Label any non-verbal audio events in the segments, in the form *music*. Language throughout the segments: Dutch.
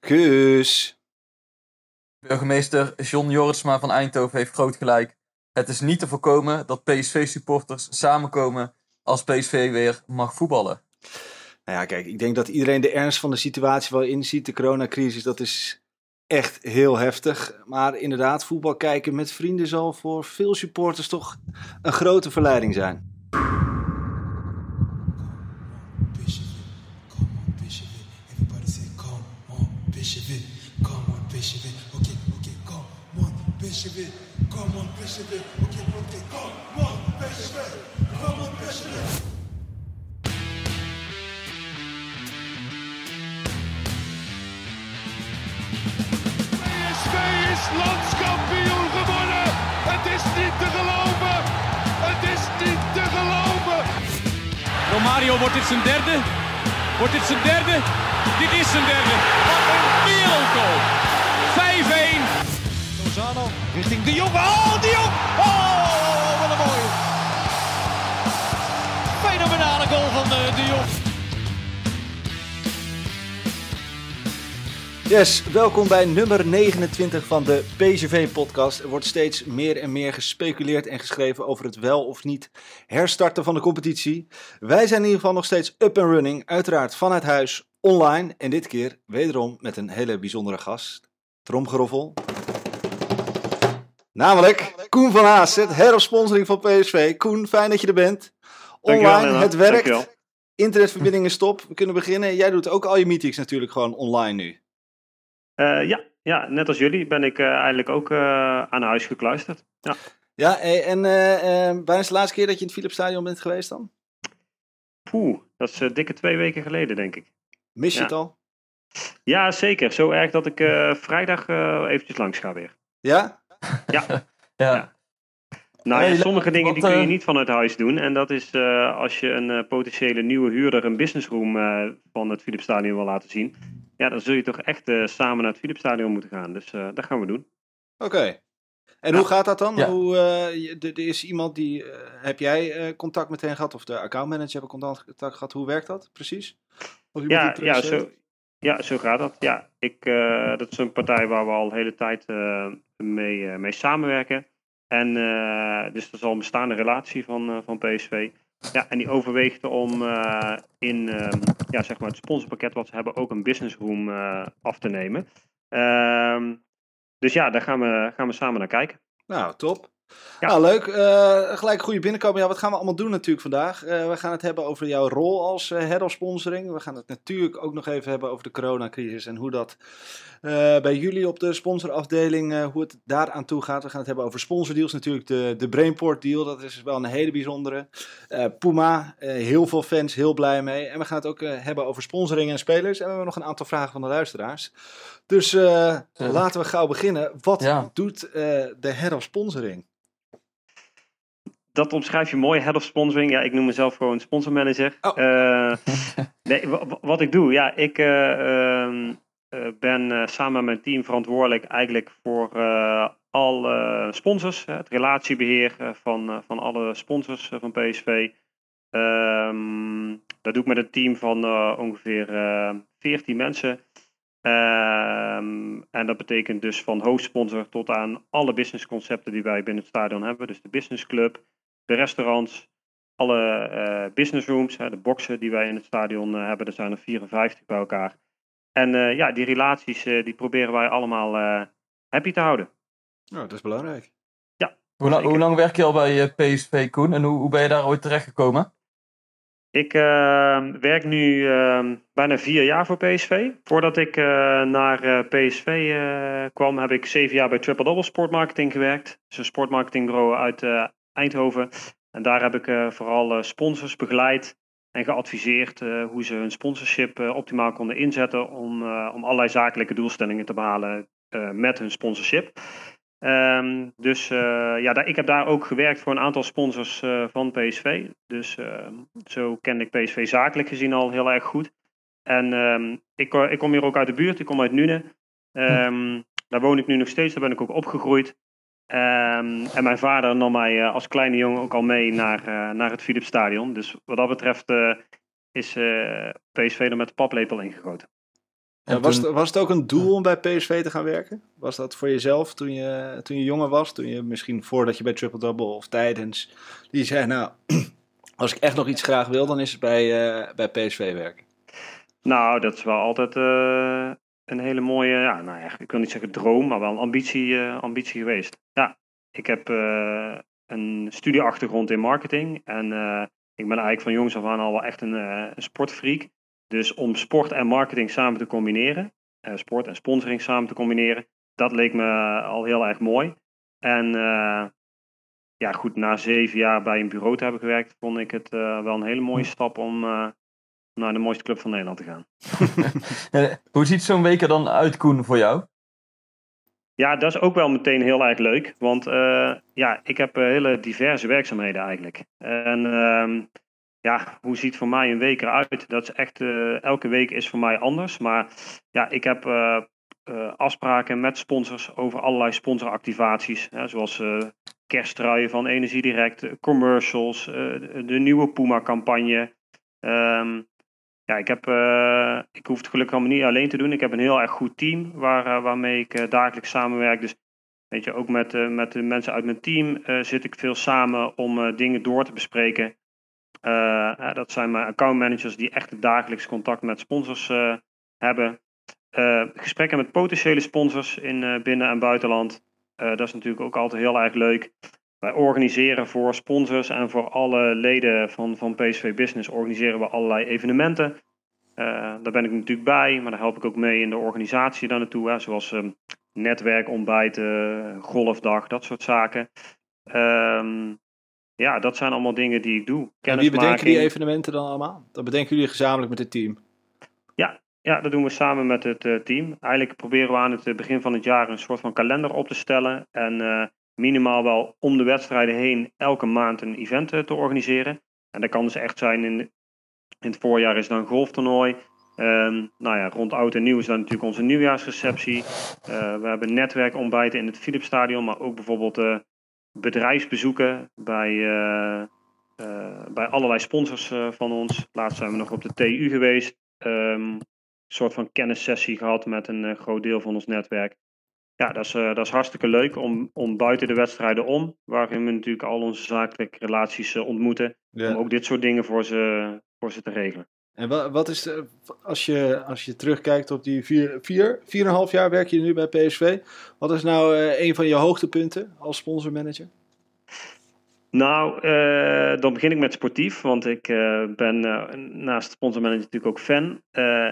Kus. burgemeester John Jorritsma van Eindhoven heeft groot gelijk. Het is niet te voorkomen dat PSV-supporters samenkomen als PSV weer mag voetballen. Nou ja, kijk, ik denk dat iedereen de ernst van de situatie wel inziet. De coronacrisis, dat is echt heel heftig. Maar inderdaad, voetbal kijken met vrienden zal voor veel supporters toch een grote verleiding zijn. It, come on, Bishop it. Okay, okay, come on, it, come on. PSV is landskampioen gewonnen. Het is niet te geloven. Het is niet te geloven. Romario, wordt dit zijn derde? Wordt dit zijn derde? Dit is zijn derde. Wat een wereldgoal. 5-1. Lozano richting De Jong. Oh, De Jong. Oh, wat een mooie. Fenomenale goal van eh, De Jong. Yes, welkom bij nummer 29 van de PSV-podcast. Er wordt steeds meer en meer gespeculeerd en geschreven over het wel of niet herstarten van de competitie. Wij zijn in ieder geval nog steeds up and running, uiteraard vanuit huis, online. En dit keer wederom met een hele bijzondere gast. Tromgeroffel. Namelijk Koen van Haas, het head of sponsoring van PSV. Koen, fijn dat je er bent. Online, het werkt. Dankjewel. Internetverbinding is top. We kunnen beginnen. Jij doet ook al je meetings natuurlijk gewoon online nu. Eh, ja, ja, net als jullie ben ik eh, eigenlijk ook eh, aan huis gekluisterd. Ja. Ja, eh, en bijna is de laatste keer dat je in het Philipsstadion bent geweest dan? Poeh, dat is dikke twee weken geleden, denk ik. Mis je Ja. het al? Ja, zeker. Zo erg dat ik vrijdag eventjes langs ga weer. Ja? *laughs* Ja, Ja, nou ja, sommige dingen die kun je eh, niet vanuit huis doen. En dat is eh, als je een eh, potentiële nieuwe huurder een businessroom eh, van het Philipsstadion wil laten zien. Ja, dan zul je toch echt eh, samen naar het Philipsstadion moeten gaan. Dus eh, dat gaan we doen. Oké. En hoe gaat dat dan? Ja. Hoe, eh, je- er is iemand die. heb jij eh, contact met hen gehad? Of de accountmanager hebben contact gehad? Hoe werkt dat precies? Of Ja, ja, zo, ja, zo gaat dat. Ja, ik, eh, dat is een partij waar we al de hele tijd eh, mee, eh, mee samenwerken. En eh, dus is al een bestaande relatie van, eh, van PSV. Ja, en die overweegt om in ehm, ja, zeg maar het sponsorpakket wat ze hebben ook een business room af te nemen. Ehm, dus ja, daar gaan we, gaan we samen naar kijken. Nou, top. Ja. Nou, leuk. Eh, gelijk een goede binnenkomen. Ja, wat gaan we allemaal doen natuurlijk vandaag? Eh, we gaan het hebben over jouw rol als eh, head of sponsoring. We gaan het natuurlijk ook nog even hebben over de coronacrisis en hoe dat eh, bij jullie op de sponsorafdeling, eh, hoe het daar aan toe gaat. We gaan het hebben over sponsordeals. Natuurlijk de, de Brainport deal, dat is wel een hele bijzondere. Eh, Puma, eh, heel veel fans, heel blij mee. En we gaan het ook eh, hebben over sponsoring en spelers. En we hebben nog een aantal vragen van de luisteraars. Dus eh, laten we gauw beginnen. Wat Ja. doet eh, de head of sponsoring? Dat omschrijf je mooi, head of sponsoring. Ja, ik noem mezelf gewoon sponsormanager. Oh. Eh, *laughs* nee, wa- wa- wat ik doe, ja, ik eh, ehm, eh, ben samen met mijn team verantwoordelijk eigenlijk voor alle sponsors. het relatiebeheer eh, van, van alle sponsors van PSV. Ehm, dat doe ik met een team van ongeveer eh 14 mensen. Ehm, en dat betekent dus van hoofdsponsor tot aan alle businessconcepten die wij binnen het stadion hebben. Dus de businessclub, de restaurants, alle eh businessrooms, hè, de boxen die wij in het stadion eh, hebben. Er zijn er 54 bij elkaar. En eh, ja, die relaties eh, die proberen wij allemaal eh, happy te houden. Nou, dat is belangrijk. Hoe, lang- Zeker. hoe lang werk je al bij PSV, Koen? En hoe, hoe ben je daar ooit terechtgekomen? Ik eh, werk nu eh, bijna vier jaar voor PSV. Voordat ik eh, naar eh, PSV eh, kwam, heb ik zeven jaar bij Triple Double Sportmarketing gewerkt. Dat is een sportmarketingbureau uit eh, Eindhoven. En daar heb ik eh, vooral eh, sponsors begeleid en geadviseerd eh, hoe ze hun sponsorship optimaal konden inzetten om, om allerlei zakelijke doelstellingen te behalen eh, met hun sponsorship. Ehm, dus ja, daar, ik heb daar ook gewerkt voor een aantal sponsors van PSV. Dus ehm, zo kende ik PSV zakelijk gezien al heel erg goed. En ehm, ik, ik kom hier ook uit de buurt, ik kom uit Nune. Ehm, Daar woon ik nu nog steeds, daar ben ik ook opgegroeid. Ehm, en mijn vader nam mij eh, als kleine jongen ook al mee naar, eh, naar het Philipsstadion. Dus wat dat betreft eh, is eh, PSV er met de paplepel ingegoten. En was, het, was het ook een doel om bij PSV te gaan werken? Was dat voor jezelf toen je, toen je jonger was? Toen je misschien voordat je bij Triple Double of tijdens... Die zei, nou, *clears throat* als ik echt nog iets graag wil, dan is het bij, eh, bij PSV werken. Nou, dat is wel altijd eh, een hele mooie, ja, nou ja, ik wil niet zeggen droom, maar wel een ambitie, eh, ambitie geweest. Ja, ik heb eh, een studieachtergrond in marketing en eh, ik ben eigenlijk van jongs af aan al wel echt een, een sportfreak. Dus om sport en marketing samen te combineren, sport en sponsoring samen te combineren, dat leek me al heel erg mooi. En ja, goed, na zeven jaar bij een bureau te hebben gewerkt, vond ik het wel een hele mooie stap om naar de mooiste club van Nederland te gaan. *laughs* Eh, Hoe ziet zo'n week er dan uit, Koen, voor jou? Ja, dat is ook wel meteen heel erg leuk. Want eh, ja, ik heb eh, hele diverse werkzaamheden eigenlijk. En ehm, ja, hoe ziet voor mij een week eruit? Dat is echt, elke week is voor mij anders. Maar ja, ik heb afspraken met sponsors over allerlei sponsoractivaties. Hè, zoals kersttruien van Energie Direct, commercials, de, de nieuwe Puma-campagne. Ehm, ja, ik, heb, eh, ik hoef het gelukkig allemaal niet alleen te doen. Ik heb een heel erg goed team waar, eh, waarmee ik eh, dagelijks samenwerk. Dus weet je, ook met, met de mensen uit mijn team zit ik veel samen om dingen door te bespreken. Dat zijn mijn accountmanagers die echt dagelijks contact met sponsors hebben. Gesprekken met potentiële sponsors in binnen- en buitenland. Dat is natuurlijk ook altijd heel erg leuk. Wij organiseren voor sponsors en voor alle leden van, van PSV Business organiseren we allerlei evenementen. Eh, daar ben ik natuurlijk bij, maar daar help ik ook mee in de organisatie daar naartoe. Hè, zoals ehm netwerkontbijten, golfdag, dat soort zaken. Ehm, ja, dat zijn allemaal dingen die ik doe. En wie bedenken die evenementen dan allemaal? Dat bedenken jullie gezamenlijk met het team. Ja, dat doen we samen met het eh, team. Eigenlijk proberen we aan het eh, begin van het jaar een soort van kalender op te stellen. En eh, minimaal wel om de wedstrijden heen elke maand een event eh, te organiseren. En dat kan dus echt zijn in, in het voorjaar is dan golftoernooi. Ehm, nou ja, rond oud en nieuw is dan natuurlijk onze nieuwjaarsreceptie. Eh, we hebben netwerkontbijten in het Philipsstadion, maar ook bijvoorbeeld eh, bedrijfsbezoeken bij, bij allerlei sponsors van ons. Laatst zijn we nog op de TU geweest. Ehm, een soort van kennissessie gehad met een groot deel van ons netwerk. Ja, dat is, eh, dat is hartstikke leuk om, om buiten de wedstrijden om, waarin we natuurlijk al onze zakelijke relaties eh, ontmoeten, om ook dit soort dingen voor ze, voor ze te regelen. En wa- wat is de, als, je, als je terugkijkt op die vier, vier, vier en een half jaar werk je nu bij PSV. Wat is nou eh, een van je hoogtepunten als sponsormanager? Nou, dan begin ik met sportief, want ik ben naast sponsormanager natuurlijk ook fan.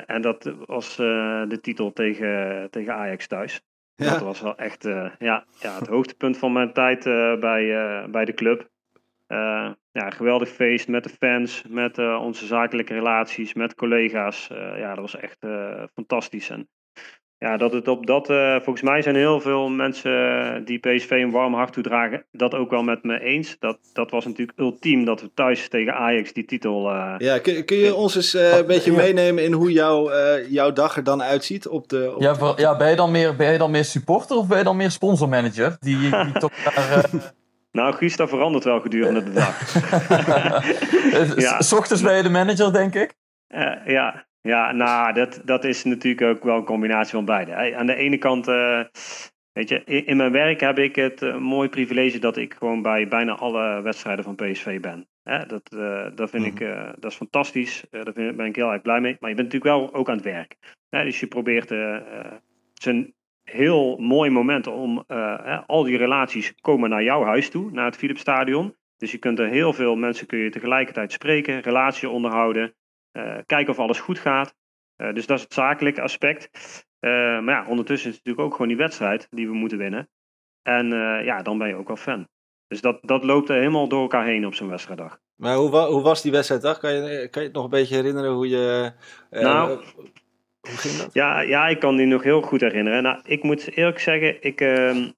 En dat was de titel tegen, tegen Ajax thuis. Dat was wel echt eh, ja, ja, het hoogtepunt van mijn tijd eh, bij, eh, bij de club. Ja, geweldig feest met de fans, met onze zakelijke relaties, met collega's. Ja, dat was echt fantastisch. En ja, dat het op dat, eh, volgens mij zijn heel veel mensen die PSV een warm hart toedragen, dat ook wel met me eens. Dat, dat was natuurlijk ultiem dat we thuis tegen Ajax die titel. eh, ja kun, kun je ons eens eh, een beetje ja. meenemen in hoe jouw, eh, jouw dag er dan uitziet? Op de, op Ja, voor- ja, ben, je dan meer, ben je dan meer supporter of ben je dan meer sponsormanager? Die, die *laughs* toch daar... eh, Nou, Guus, dat verandert wel gedurende de dag. *laughs* *laughs* Ja. S ochtends ben je de manager, denk ik. Eh, ja, ja nou, dat, dat is natuurlijk ook wel een combinatie van beide. Aan de ene kant, eh, weet je, in, in mijn werk heb ik het eh, mooie privilege dat ik gewoon bij bijna alle wedstrijden van PSV ben. Hè, dat, eh, dat vind ik, eh, dat is fantastisch. Daar ben ik heel erg blij mee. Maar je bent natuurlijk wel ook aan het werk. Hè, dus je probeert, het is een heel mooi moment om, eh, hè, al die relaties komen naar jouw huis toe, naar het Philipsstadion. Dus je kunt er heel veel mensen kun je tegelijkertijd spreken, relatie onderhouden. Eh, kijken of alles goed gaat. Eh, dus dat is het zakelijke aspect. Eh, maar ja, ondertussen is het natuurlijk ook gewoon die wedstrijd die we moeten winnen. En ja, dan ben je ook wel fan. Dus dat, dat loopt er helemaal door elkaar heen op zo'n wedstrijddag. Maar hoe, wa- hoe was die wedstrijddag? Kan je, kan je het nog een beetje herinneren hoe je... eh, Nou, hoe ging dat? Ja, ja, ik kan die nog heel goed herinneren. Nou, ik moet eerlijk zeggen, ik, ehm,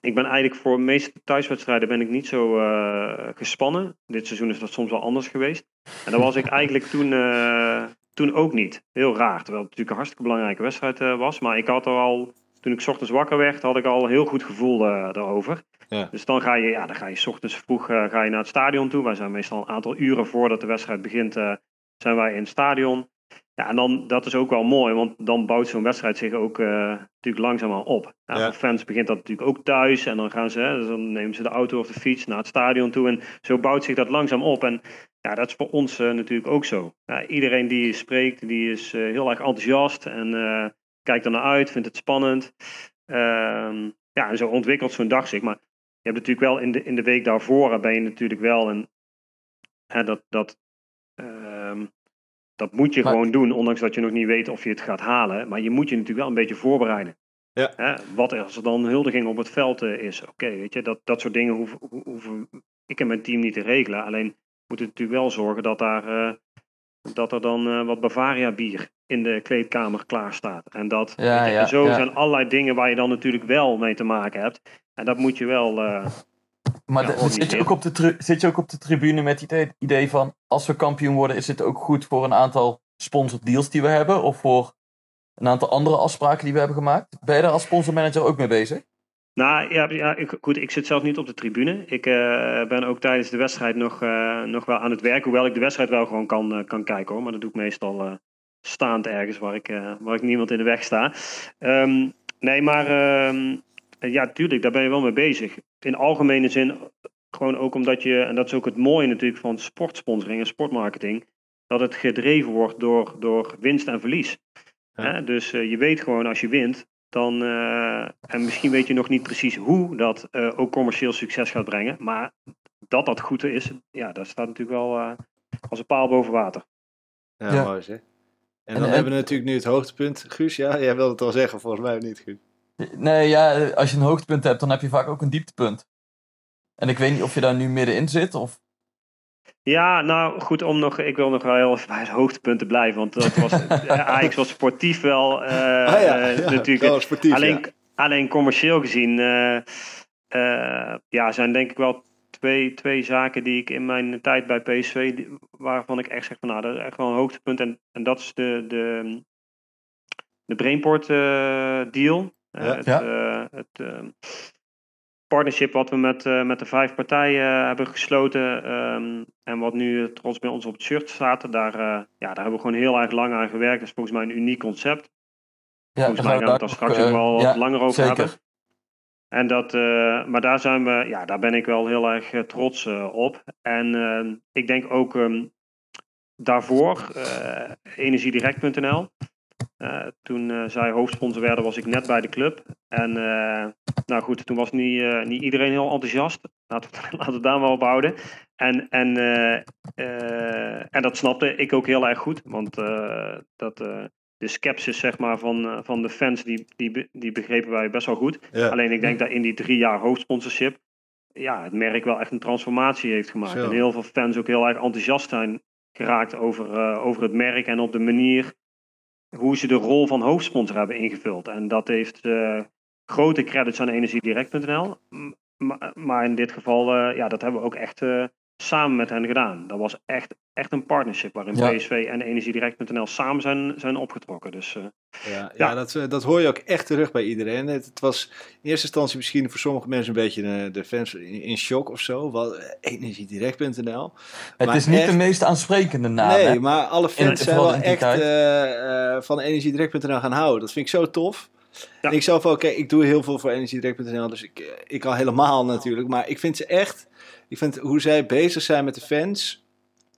ik ben eigenlijk voor de meeste thuiswedstrijden ben ik niet zo eh, gespannen. Dit seizoen is dat soms wel anders geweest. En dat was ik eigenlijk *laughs* toen, eh, toen ook niet. Heel raar, terwijl het natuurlijk een hartstikke belangrijke wedstrijd eh, was. Maar ik had er al, toen ik 's ochtends wakker werd, had ik al een heel goed gevoel daarover. Ja. Dus dan ga je, ja, dan ga je 's ochtends vroeg ga je naar het stadion toe. Wij zijn meestal een aantal uren voordat de wedstrijd begint, zijn wij in het stadion. Ja, en dan, dat is ook wel mooi, want dan bouwt zo'n wedstrijd zich ook eh, natuurlijk langzaamaan op. Ja, Ja. Voor fans begint dat natuurlijk ook thuis en dan gaan ze, hè, dus dan nemen ze de auto of de fiets naar het stadion toe en zo bouwt zich dat langzaam op. En ja, dat is voor ons eh, natuurlijk ook zo. Ja, iedereen die spreekt, die is eh, heel erg enthousiast en kijkt er naar uit, vindt het spannend. Ehm, ja, en zo ontwikkelt zo'n dag zich. Maar je hebt natuurlijk wel in de, in de week daarvoor ben je natuurlijk wel een, hè, dat, dat, dat moet je Maar- gewoon doen, ondanks dat je nog niet weet of je het gaat halen. Maar je moet je natuurlijk wel een beetje voorbereiden. Ja. Hè, wat als er dan huldiging op het veld eh, is. Oké, weet je, dat, dat soort dingen hoeven, ho- hoeven ik en mijn team niet te regelen. Alleen we moeten natuurlijk wel zorgen dat, daar, eh, dat er dan eh, wat Bavaria bier in de kleedkamer klaar staat. En dat, Ja, je, ja, zo ja. zijn allerlei dingen waar je dan natuurlijk wel mee te maken hebt. En dat moet je wel... Maar Ja, de- zit, je ook op de zit je ook op de tribune met het idee, van... als we kampioen worden, is het ook goed voor een aantal sponsordeals die we hebben? Of voor een aantal andere afspraken die we hebben gemaakt? Ben je daar als sponsormanager ook mee bezig? Nou ja, ja ik, goed, ik zit zelf niet op de tribune. Ik eh, ben ook tijdens de wedstrijd nog, eh, nog wel aan het werk. Hoewel ik de wedstrijd wel gewoon kan, eh, kan kijken hoor. Maar dat doe ik meestal staand ergens waar ik, waar ik niemand in de weg sta. Ehm, nee, maar ehm, ja, tuurlijk, daar ben je wel mee bezig. In algemene zin, gewoon ook omdat je, en dat is ook het mooie natuurlijk van sportsponsoring en sportmarketing, dat het gedreven wordt door, door winst en verlies. Ja. Hè? Dus eh, je weet gewoon als je wint, dan, eh, en misschien weet je nog niet precies hoe dat eh, ook commercieel succes gaat brengen, maar dat dat goed is, ja, dat staat natuurlijk wel eh, als een paal boven water. Ja, Ja. mooi zeg. En En- dan en- hebben we natuurlijk nu het hoogtepunt. Guus, ja, jij wilde het al zeggen, volgens mij niet, Guus. Nee, ja, als je een hoogtepunt hebt, dan heb je vaak ook een dieptepunt. En ik weet niet of je daar nu middenin zit, of... Ja, nou goed, om nog, ik wil nog wel heel even bij het hoogtepunt te blijven, want dat was, *laughs* eh, Ajax was sportief wel eh, ah ja, eh, ja, natuurlijk wel sportief, alleen, ja. alleen commercieel gezien ja, zijn denk ik wel twee, twee zaken die ik in mijn tijd bij PSV, waarvan ik echt zeg van nou, dat is echt wel een hoogtepunt. En, en dat is de, de, de Brainport deal. Ja. het Ja. eh, het eh, partnership wat we met, eh, met de vijf partijen eh, hebben gesloten. ehm, en wat nu trots bij ons op het shirt staat. Daar, ja, daar hebben we gewoon heel erg lang aan gewerkt. Dat is volgens mij een uniek concept. Ja, Volgens mij gaan we het daar straks ook wel wat langer over zeker. hebben. En dat, maar daar zijn we, ja, daar ben ik wel heel erg trots op. En eh, ik denk ook ehm, daarvoor, energiedirect.nl. Eh, toen eh, zij hoofdsponsor werden, was ik net bij de club. En eh, nou goed, toen was niet, niet iedereen heel enthousiast. Laten we, *laughs* laten we daar maar op houden. En, en, en dat snapte ik ook heel erg goed. Want dat, de skepsis zeg maar, van, van de fans, die, die, die begrepen wij best wel goed. Ja. Alleen ik denk dat in die drie jaar hoofdsponsorship, ja, het merk wel echt een transformatie heeft gemaakt. Zo. En heel veel fans ook heel erg enthousiast zijn geraakt over, over het merk en op de manier hoe ze de rol van hoofdsponsor hebben ingevuld. En dat heeft eh, grote credits aan energiedirect.nl. Maar, maar in dit geval, eh, ja, dat hebben we ook echt eh, samen met hen gedaan. Dat was echt, echt een partnership waarin Ja. PSV en energiedirect.nl samen zijn, zijn opgetrokken. Dus eh, Ja, ja. Ja. dat, eh, dat hoor je ook echt terug bij iedereen. Het, het was in eerste instantie misschien voor sommige mensen een beetje eh, de fans in, in shock of zo. Wel, eh, energiedirect.nl. Het Maar is niet echt- de meest aansprekende naam, nee, hè? maar alle fans zijn wel echt van energiedirect.nl gaan houden. Dat vind ik zo tof. Ja. En ik zelf ook, kijk, ik doe heel veel voor energiedirect.nl, dus ik, ik al helemaal natuurlijk. Maar ik vind ze echt, ik vind hoe zij bezig zijn met de fans,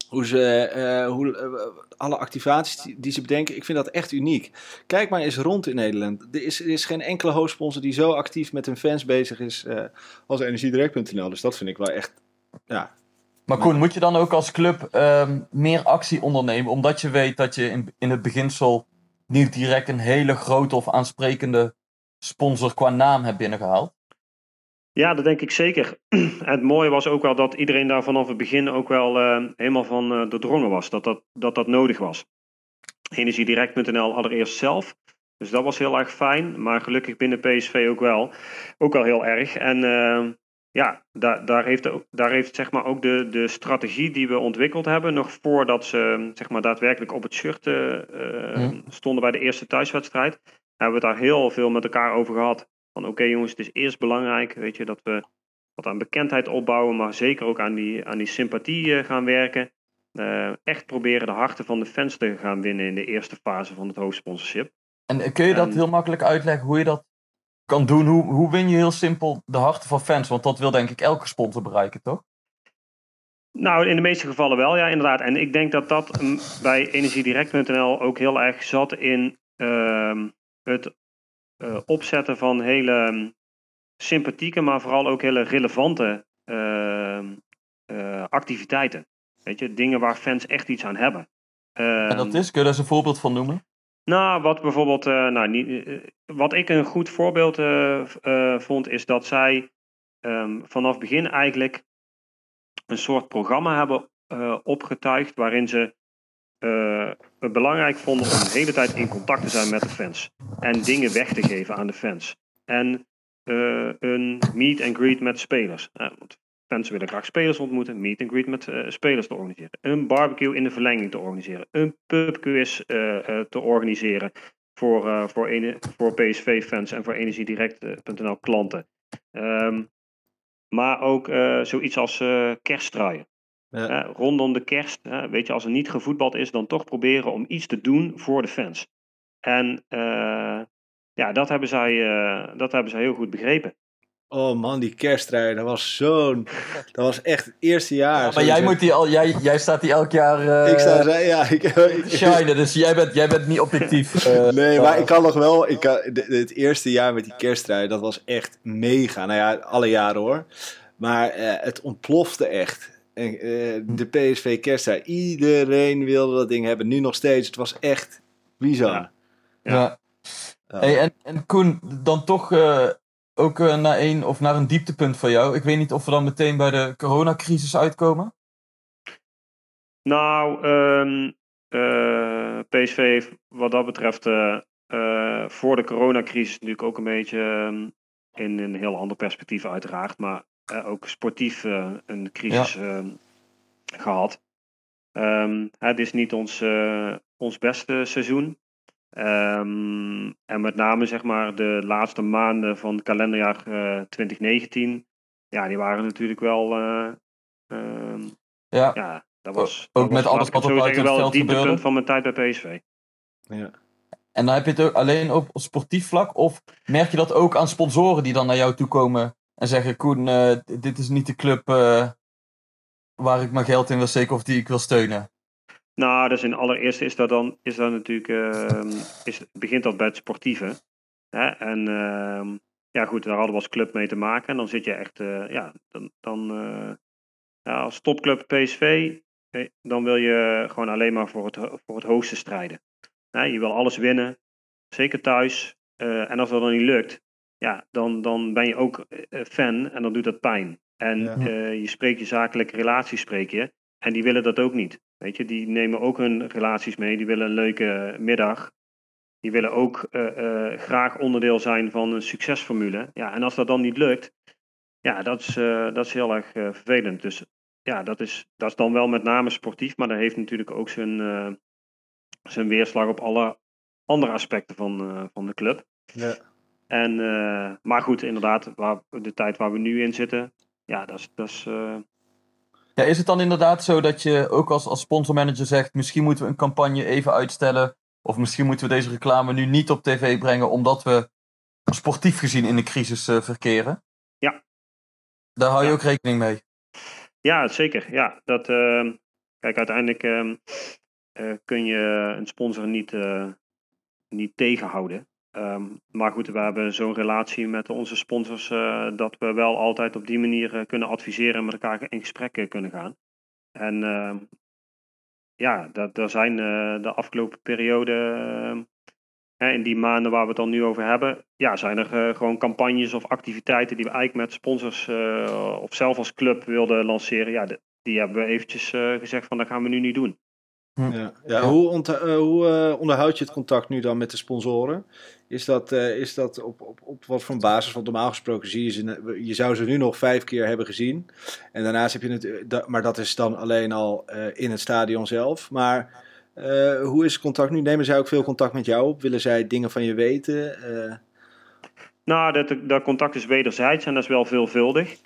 hoe ze, eh, hoe, eh, alle activaties die, ze bedenken, ik vind dat echt uniek. Kijk maar eens rond in Nederland. Er is, is geen enkele hoofdsponsor die zo actief met hun fans bezig is eh, als energiedirect.nl. Dus dat vind ik wel echt, ja, Maar Koen, moet je dan ook als club ehm, meer actie ondernemen, omdat je weet dat je in, in het beginsel niet direct een hele grote of aansprekende sponsor qua naam hebt binnengehaald? Ja, dat denk ik zeker. En *clears throat* het mooie was ook wel dat iedereen daar vanaf het begin ook wel eh, helemaal van eh, doordrongen was. Dat dat, dat dat nodig was. Energiedirect.nl allereerst zelf. Dus dat was heel erg fijn. Maar gelukkig binnen PSV ook wel. Ook wel heel erg. En eh, ja, daar, daar heeft, ook, daar heeft zeg maar ook de, de strategie die we ontwikkeld hebben. Nog voordat ze zeg maar, daadwerkelijk op het shirt stonden bij de eerste thuiswedstrijd. Hebben we het daar heel veel met elkaar over gehad. Van oké jongens, het is eerst belangrijk weet je, dat we wat aan bekendheid opbouwen. Maar zeker ook aan die, aan die sympathie eh, gaan werken. Eh, echt proberen de harten van de fans te gaan winnen in de eerste fase van het hoofdsponsorship. En eh, kun je dat En- heel makkelijk uitleggen hoe je dat kan doen? Hoe, hoe win je heel simpel de harten van fans? Want dat wil denk ik elke sponsor bereiken, toch? Nou, in de meeste gevallen wel, ja, inderdaad. En ik denk dat dat mm, bij Energiedirect.nl ook heel erg zat in ehm, het eh, opzetten van hele mm, sympathieke, maar vooral ook hele relevante ehm, eh, activiteiten. Weet je, dingen waar fans echt iets aan hebben. En dat Ehm, is, kun je daar eens een voorbeeld van noemen? nou, wat bijvoorbeeld, eh, nou, niet, wat ik een goed voorbeeld vond, is dat zij ehm, vanaf begin eigenlijk een soort programma hebben opgetuigd waarin ze eh, het belangrijk vonden om de hele tijd in contact te zijn met de fans en dingen weg te geven aan de fans. En eh, een meet and greet met spelers. Eh, fans willen graag spelers ontmoeten, meet and greet met spelers te organiseren. Een barbecue in de verlenging te organiseren. Een pubquiz te organiseren voor, voor, voor PSV-fans en voor Energiedirect.nl klanten. Ehm, maar ook zoiets als eh kersttraaien. Ja. Hè, rondom de kerst, hè, weet je, als er niet gevoetbald is, dan toch proberen om iets te doen voor de fans. En eh, ja, dat hebben, zij, eh, dat hebben zij heel goed begrepen. Oh man, die kersttrui, dat was zo'n... *laughs* Dat was echt het eerste jaar. maar jij, moet die al, jij, jij staat die elk jaar eh Ik zeggen, ja, *laughs* ik... ik shinen, dus jij bent, jij bent niet objectief. *laughs* eh, Nee, maar ik kan nog wel. Ik kan, het eerste jaar met die kersttrui, dat was echt mega. Nou ja, alle jaren hoor. Maar eh, het ontplofte echt. En, eh, de PSV kersttrui, iedereen wilde dat ding hebben. Nu nog steeds. Het was echt bizar. Ja. Ja. Ja. Hey, en, en Koen, dan toch eh, ook eh, naar, een, of naar een dieptepunt van jou. Ik weet niet of we dan meteen bij de coronacrisis uitkomen. Nou, ehm, eh, PSV heeft wat dat betreft voor de coronacrisis natuurlijk ook een beetje ehm, in een heel ander perspectief uiteraard, maar ook sportief eh, een crisis ehm, gehad. Ehm, het is niet ons, eh, ons beste seizoen. Ehm, en met name zeg maar de laatste maanden van het kalenderjaar eh, 2019, ja, die waren natuurlijk wel, eh, ehm, Ja. ja, dat was, ook dat met was, alles wat er zeggen, het wel veld het dieptepunt gebeurde. van mijn tijd bij PSV. Ja. En dan heb je het ook alleen op sportief vlak? Of merk je dat ook aan sponsoren die dan naar jou toe komen en zeggen: Koen, eh, dit is niet de club eh, waar ik mijn geld in wil steken of die ik wil steunen? Nou, dus in allereerste is dat dan is dat natuurlijk ehm, is, begint dat bij het sportieve. Hè? En ehm, ja, goed, daar hadden we als club mee te maken. En dan zit je echt, eh, ja, dan, dan ja, als topclub PSV, dan wil je gewoon alleen maar voor het, voor het hoogste strijden. Hè? Je wil alles winnen, zeker thuis. En als dat dan niet lukt, ja, dan, dan ben je ook eh, fan en dan doet dat pijn. En Ja. eh, je spreekt je zakelijke relaties, spreek je. En die willen dat ook niet. Weet je, die nemen ook hun relaties mee. Die willen een leuke middag. Die willen ook eh, eh, graag onderdeel zijn van een succesformule. Ja, en als dat dan niet lukt, ja, dat is, eh, dat is heel erg eh, vervelend. Dus ja, dat is, dat is dan wel met name sportief, maar dat heeft natuurlijk ook zijn, eh, zijn weerslag op alle andere aspecten van, eh, van de club. Ja. En, eh, maar goed, inderdaad, waar, de tijd waar we nu in zitten, ja, dat is, dat is eh, Ja, is het dan inderdaad zo dat je ook als, als sponsormanager zegt: misschien moeten we een campagne even uitstellen? Of misschien moeten we deze reclame nu niet op tv brengen, omdat we sportief gezien in de crisis eh, verkeren? Ja. Daar hou je Ja. ook rekening mee. Ja, zeker. Ja, dat, ehm, kijk, uiteindelijk ehm, eh, kun je een sponsor niet, niet tegenhouden. Ehm, maar goed, we hebben zo'n relatie met onze sponsors eh, dat we wel altijd op die manier eh, kunnen adviseren en met elkaar in gesprek eh, kunnen gaan. En ehm, ja, dat, er zijn de afgelopen periode in die maanden waar we het dan nu over hebben, ja, zijn er gewoon campagnes of activiteiten die we eigenlijk met sponsors of zelf als club wilden lanceren. Ja, die hebben we eventjes gezegd van dat gaan we nu niet doen. Ja. Ja, Hoe, ont- eh, hoe eh, onderhoud je het contact nu dan met de sponsoren? Is dat, eh, is dat op, op, op wat voor basis? Want normaal gesproken zie je ze, je zou ze nu nog vijf keer hebben gezien. En daarnaast heb je het, da- maar dat is dan alleen al eh, in het stadion zelf. Maar eh, hoe is het contact nu? Nemen zij ook veel contact met jou op? Willen zij dingen van je weten? Eh, Nou, dat, dat contact is wederzijds en dat is wel veelvuldig.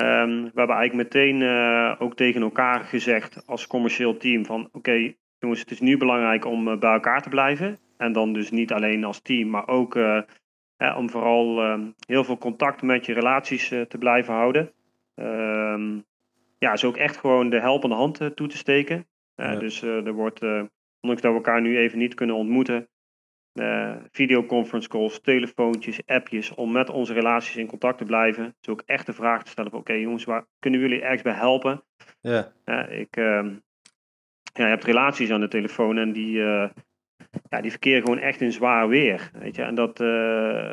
Ehm, we hebben eigenlijk meteen eh, ook tegen elkaar gezegd als commercieel team van oké jongens, het is nu belangrijk om eh, bij elkaar te blijven. En dan dus niet alleen als team, maar ook eh, hè, om vooral ehm, heel veel contact met je relaties te blijven houden. Ehm, ja, is ook echt gewoon de helpende hand toe te steken. Ja. Dus er wordt, ondanks dat we elkaar nu even niet kunnen ontmoeten, eh, videoconference calls, telefoontjes, appjes, om met onze relaties in contact te blijven. Dus ook echt de vraag te stellen van oké jongens, waar kunnen jullie ergens bij helpen? ja, Ja, ik, ehm, ja, je hebt relaties aan de telefoon en die, eh, ja, die verkeren gewoon echt in zwaar weer. Weet je? En dat, eh,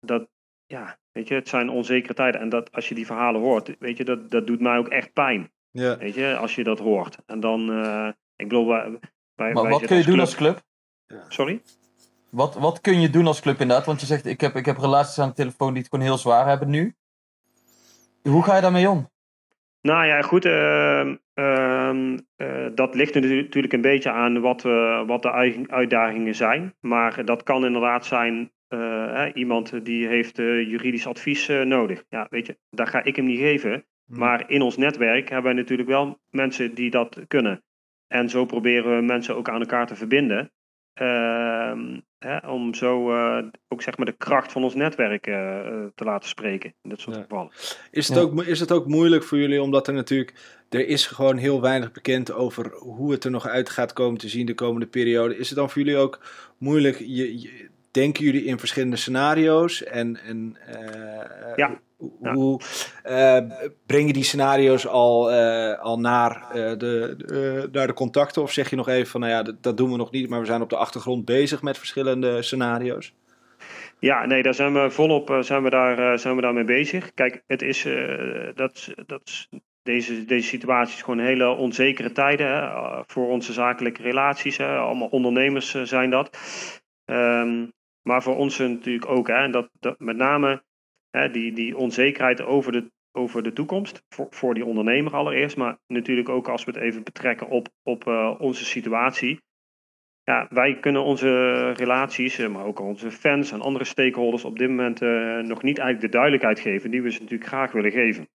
dat, ja, weet je, het zijn onzekere tijden. En dat, als je die verhalen hoort, weet je, dat, dat doet mij ook echt pijn. ja. Weet je, als je dat hoort. En dan, eh, ik bedoel, wij, wij, Maar wij wat kun je doen club- als club? Sorry? Wat, wat kun je doen als club inderdaad? Want je zegt, ik heb, ik heb relaties aan de telefoon die het gewoon heel zwaar hebben nu. Hoe ga je daarmee om? Nou ja, goed. ehm, ehm, eh, dat ligt natu- natuurlijk een beetje aan wat, we wat de ui- uitdagingen zijn. Maar dat kan inderdaad zijn eh, hè, iemand die heeft eh, juridisch advies nodig. Ja, weet je, dat ga ik hem niet geven. Maar in ons netwerk hebben wij natuurlijk wel mensen die dat kunnen. En zo proberen we mensen ook aan elkaar te verbinden. Ehm, hè, om zo eh, ook zeg maar de kracht van ons netwerk eh, eh, te laten spreken. In dit soort Ja. gevallen. Is het, Ja. ook, is het ook moeilijk voor jullie, omdat er natuurlijk, er is gewoon heel weinig bekend over hoe het er nog uit gaat komen te zien de komende periode. Is het dan voor jullie ook moeilijk, je, je- denken jullie in verschillende scenario's en, en eh, Ja. hoe Ja. hoe, eh, breng je die scenario's al, eh, al naar, eh, de, naar de contacten of zeg je nog even van, nou ja, dat, dat doen we nog niet, maar we zijn op de achtergrond bezig met verschillende scenario's? Ja, nee, daar zijn we volop eh, zijn we daar, eh, zijn we daarmee bezig. Kijk, het is, eh, dat, dat deze, deze situatie is gewoon hele onzekere tijden hè, eh, voor onze zakelijke relaties. Hè. Allemaal ondernemers eh, zijn dat. Ehm, maar voor ons natuurlijk ook. Hè, en dat, dat met name hè, die, die onzekerheid over de, over de toekomst. Voor, voor die ondernemer allereerst. Maar natuurlijk ook als we het even betrekken op, op eh, onze situatie. Ja, wij kunnen onze relaties, eh, maar ook onze fans en andere stakeholders op dit moment eh, nog niet eigenlijk de duidelijkheid geven die we ze natuurlijk graag willen geven.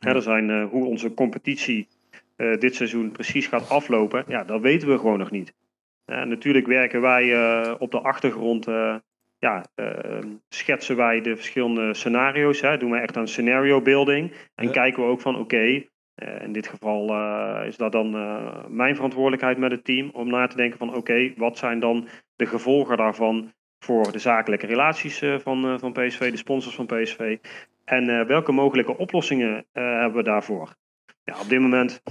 Hè, er zijn hoe onze competitie dit seizoen precies gaat aflopen, ja, dat weten we gewoon nog niet. Eh, natuurlijk werken wij eh, op de achtergrond, eh, ja, schetsen wij de verschillende scenario's, hè, doen wij echt aan scenario building en Ja. kijken we ook van oké, in dit geval is dat dan mijn verantwoordelijkheid met het team om na te denken van oké, wat zijn dan de gevolgen daarvan voor de zakelijke relaties van, van PSV, de sponsors van PSV en welke mogelijke oplossingen hebben we daarvoor? Ja, op dit moment,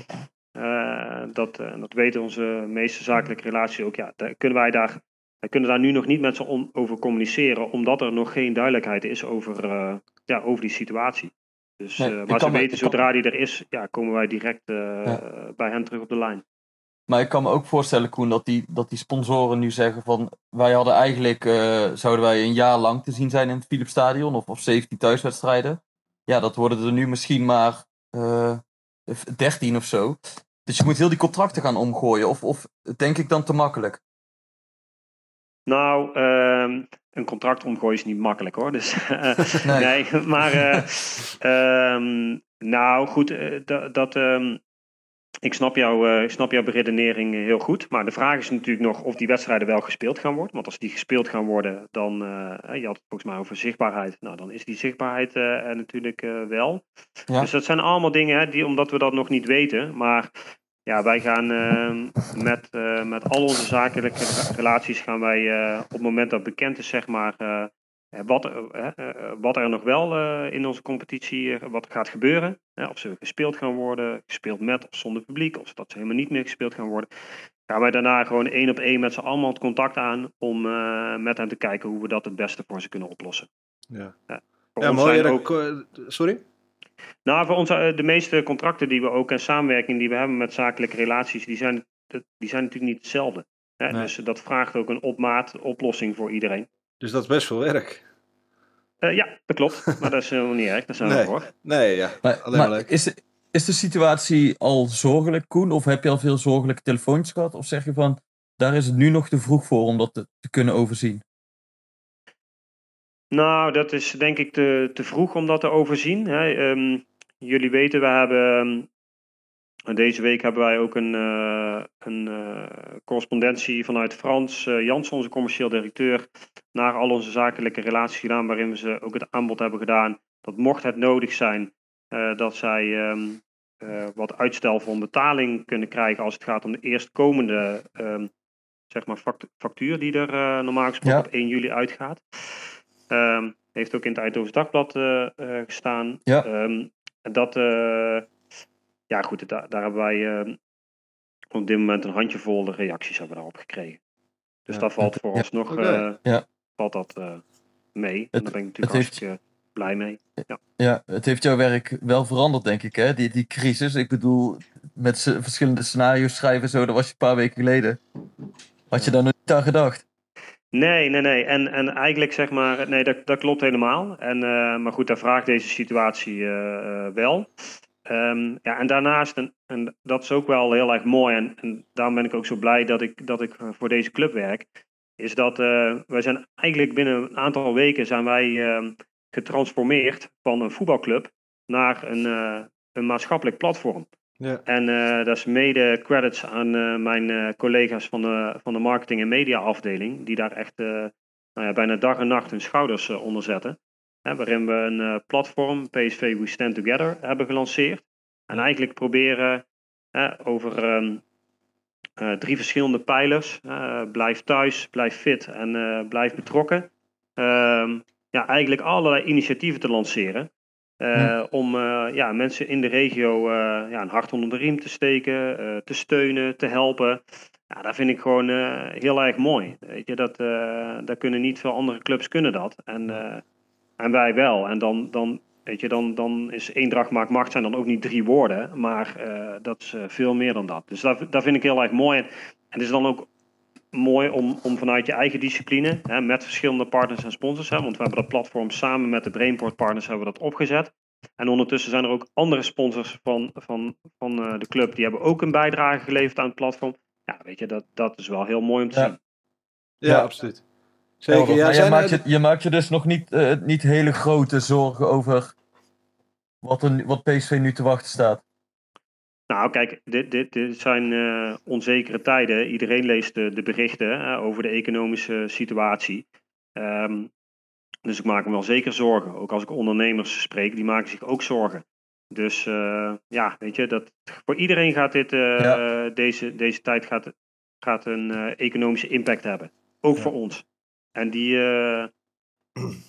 eh, dat, eh, dat weten onze meeste zakelijke relaties ook, ja, daar kunnen wij daar, wij kunnen daar nu nog niet met ze on- over communiceren, omdat er nog geen duidelijkheid is over, eh, ja, over die situatie. Dus, Nee, maar ze me- weten, kan- zodra die er is, ja, komen wij direct Ja. bij hen terug op de lijn. Maar ik kan me ook voorstellen, Koen, dat die, dat die sponsoren nu zeggen van... Wij hadden eigenlijk, zouden wij een jaar lang te zien zijn in het Philips Stadion of, of 17 thuiswedstrijden. Ja, dat worden er nu misschien maar eh 13 of zo. Dus je moet heel die contracten gaan omgooien. Of, of denk ik dan te makkelijk? Nou, ehm, een contract omgooien is niet makkelijk hoor. Dus, *laughs* eh, Nee. nee. maar eh, *laughs* ehm, nou goed, eh, dat, dat, ehm, ik, snap jou, ik snap jouw beredenering heel goed. Maar de vraag is natuurlijk nog of die wedstrijden wel gespeeld gaan worden. Want als die gespeeld gaan worden, dan, je had het volgens mij over zichtbaarheid. Nou, dan is die zichtbaarheid natuurlijk wel. Ja. Dus dat zijn allemaal dingen, hè, die, omdat we dat nog niet weten. Maar ja, wij gaan ehm, met, eh, met al onze zakelijke re- relaties gaan wij eh, op het moment dat bekend is, zeg maar, eh, wat, wat er nog wel eh, in onze competitie wat gaat gebeuren. Hè, of ze gespeeld gaan worden, gespeeld met of zonder publiek, of dat ze helemaal niet meer gespeeld gaan worden. gaan wij daarna gewoon één op één met z'n allemaal het contact aan om eh, met hen te kijken hoe we dat het beste voor ze kunnen oplossen. Ja, ja mooi. ook- Sorry? Nou, voor ons, eh, de meeste contracten die we ook en samenwerking die we hebben met zakelijke relaties, die zijn, die zijn natuurlijk niet hetzelfde. Hè? Nee. Dus dat vraagt ook een opmaat oplossing voor iedereen. Dus dat is best veel werk. Eh, ja, dat klopt. Maar dat is helemaal niet erg. Daar zijn Nee. we voor. Nee, ja. Maar, Alleen maar maar leuk. is, de, is de situatie al zorgelijk, Koen? Of heb je al veel zorgelijke telefoontjes gehad? Of zeg je van, daar is het nu nog te vroeg voor om dat te, te kunnen overzien? Nou, dat is denk ik te, te vroeg om dat te overzien. Hè. Ehm, jullie weten, we hebben. ehm, deze week hebben wij ook een, eh, een eh, correspondentie vanuit Frans eh Jans, onze commercieel directeur, naar al onze zakelijke relaties gedaan, waarin we ze ook het aanbod hebben gedaan dat mocht het nodig zijn, dat zij ehm, eh, wat uitstel van betaling kunnen krijgen als het gaat om de eerstkomende ehm, zeg maar fact- factuur die er normaal gesproken Ja. op 1 juli uitgaat. Ehm, heeft ook in het Eindhoven Dagblad eh, eh, gestaan. Ja. Ehm, en dat, eh, ja goed, daar, daar hebben wij op dit moment een handjevol reacties hebben we daarop gekregen. Dus Ja. dat valt voor Ja. ons eh, Ja. valt dat eh, mee. en Het- daar ben ik het natuurlijk heeft- hartstikke blij mee. Ja, het heeft jouw werk wel veranderd, denk ik, hè? Die, die crisis. Ik bedoel, met verschillende scenario's schrijven, zo, dat was je een paar weken geleden. Had je daar nog niet aan gedacht? Nee, nee, nee. En, en eigenlijk zeg maar, nee, dat, dat klopt helemaal. En, eh, maar goed, daar vraagt deze situatie eh, eh, wel. Ehm, ja, en daarnaast, en, dat is ook wel heel erg mooi, en, en daarom ben ik ook zo blij dat ik, dat ik voor deze club werk, is dat wij zijn eigenlijk binnen een aantal weken zijn wij ehm, getransformeerd van een voetbalclub naar een, een maatschappelijk platform. Ja. En eh, dat is mede credits aan eh, mijn eh, collega's van de, van de marketing en media afdeling, die daar echt nou ja, bijna dag en nacht hun schouders onder zetten. Hè, waarin we een platform, PSV We Stand Together, hebben gelanceerd. En eigenlijk proberen over ehm, eh, drie verschillende pijlers, blijf thuis, blijf fit en blijf betrokken, ehm, ja, eigenlijk allerlei initiatieven te lanceren. Eh, Ja. Om eh, ja, mensen in de regio eh, ja, een hart onder de riem te steken, te steunen, te helpen. Ja, dat vind ik gewoon heel erg mooi. Weet je, dat, dat kunnen niet veel andere clubs kunnen dat. En, en wij wel. En dan, dan, weet je, dan, dan is eendracht maakt macht zijn dan ook niet drie woorden. Maar dat is veel meer dan dat. Dus dat, dat vind ik heel erg mooi. En, en het is dan ook mooi om, om vanuit je eigen discipline, hè, met verschillende partners en sponsors, hè, want we hebben dat platform samen met de Brainport partners hebben we dat opgezet. En ondertussen zijn er ook andere sponsors van, van, van eh, de club, die hebben ook een bijdrage geleverd aan het platform. Ja, weet je, dat, dat is wel heel mooi om te Ja. zien. Ja, Ja. absoluut. Zeker. Ja, je, maakt je, je maakt je dus nog niet, eh, niet hele grote zorgen over wat, er, wat PSV nu te wachten staat. Nou, kijk, dit, dit, dit zijn eh, onzekere tijden. Iedereen leest de, de berichten over de economische situatie. Ehm, dus ik maak me wel zeker zorgen. Ook als ik ondernemers spreek, die maken zich ook zorgen. Dus eh, ja, weet je, dat, voor iedereen gaat dit, eh, Ja. deze, deze tijd gaat, gaat een economische impact hebben. Ook Ja. voor ons. En die,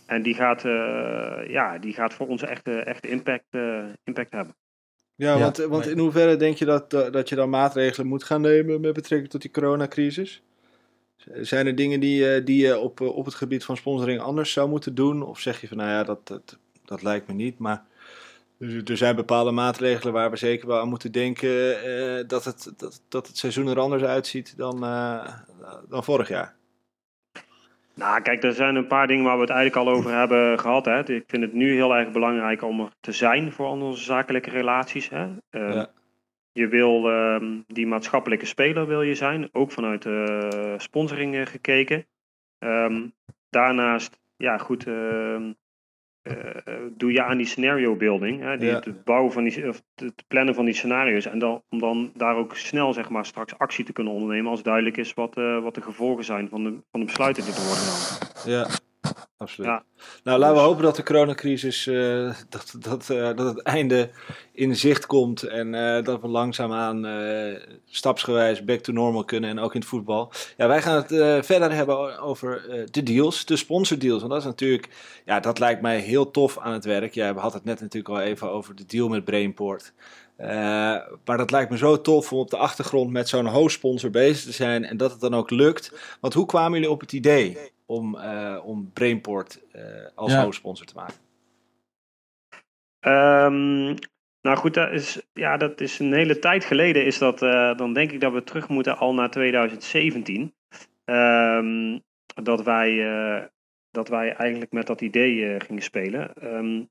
en die, gaat, ja, die gaat voor ons echt, echt impact, impact hebben. Ja, Ja, want, want in hoeverre denk je dat, dat je dan maatregelen moet gaan nemen met betrekking tot die coronacrisis? Zijn er dingen die, eh, die je op, eh, op het gebied van sponsoring anders zou moeten doen? Of zeg je van, nou ja, dat, dat, dat lijkt me niet. Maar er er zijn bepaalde maatregelen waar we zeker wel aan moeten denken eh, dat, het, dat, dat het seizoen er anders uitziet dan, eh, dan vorig jaar. Nou, kijk, er zijn een paar dingen waar we het eigenlijk al over hebben gehad. Hè. Ik vind het nu heel erg belangrijk om er te zijn voor al onze zakelijke relaties. Hè. Ehm, Ja. Je wil ehm, die maatschappelijke speler wil je zijn, ook vanuit sponsoring eh, gekeken. Ehm, daarnaast, ja goed, doe je aan die scenario building, hè, die, Ja. het bouwen van die, of het plannen van die scenario's. En dan, om dan daar ook snel zeg maar, straks actie te kunnen ondernemen als duidelijk is wat, eh, wat de gevolgen zijn van de, van de besluiten die er worden genomen. Ja, *laughs* absoluut. Ja. Nou, laten we hopen dat de coronacrisis, eh, dat, dat, eh, dat het einde in zicht komt en eh, dat we langzaamaan stapsgewijs back to normal kunnen en ook in het voetbal. Ja, wij gaan het verder hebben over de deals, de sponsordeals. Want dat is natuurlijk, ja, dat lijkt mij heel tof aan het werk. Jij had het net natuurlijk al even over de deal met Brainport. Maar dat lijkt me zo tof om op de achtergrond met zo'n hoofdsponsor bezig te zijn en dat het dan ook lukt. Want hoe kwamen jullie op het idee om, eh, om Brainport eh, als Ja. hoofdsponsor te maken? Ehm, nou goed, dat is, ja, dat is een hele tijd geleden. Is dat, eh, dan denk ik dat we terug moeten al naar 2017. Ehm, dat, wij, eh, dat wij eigenlijk met dat idee gingen spelen. Ehm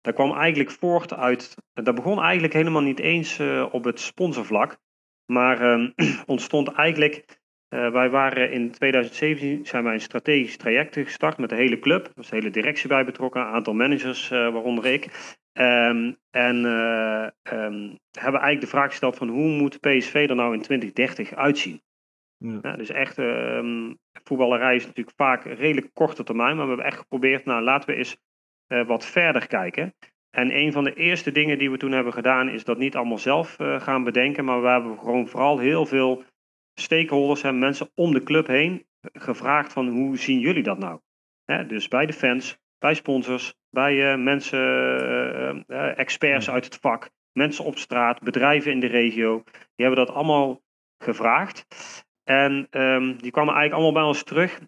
dat kwam eigenlijk voort uit. Dat begon eigenlijk helemaal niet eens op het sponsorvlak. Maar ehm, *clears throat* ontstond eigenlijk. Eh, wij waren in 2017 zijn wij een strategisch traject gestart met de hele club. Er was de hele directie bij betrokken, een aantal managers, eh, waaronder ik. Ehm, en eh, ehm, hebben eigenlijk de vraag gesteld van hoe moet PSV er nou in 2030 uitzien? Ja. Ja, dus echt, ehm, voetballerij is natuurlijk vaak redelijk korte termijn, maar we hebben echt geprobeerd, nou laten we eens wat verder kijken. En een van de eerste dingen die we toen hebben gedaan, is dat niet allemaal zelf gaan bedenken, maar we hebben gewoon vooral heel veel stakeholders en mensen om de club heen gevraagd van hoe zien jullie dat nou? Dus bij de fans, bij sponsors, bij eh, mensen, eh, eh, experts uit het vak, mensen op straat, bedrijven in de regio. Die hebben dat allemaal gevraagd. En ehm, die kwamen eigenlijk allemaal bij ons terug.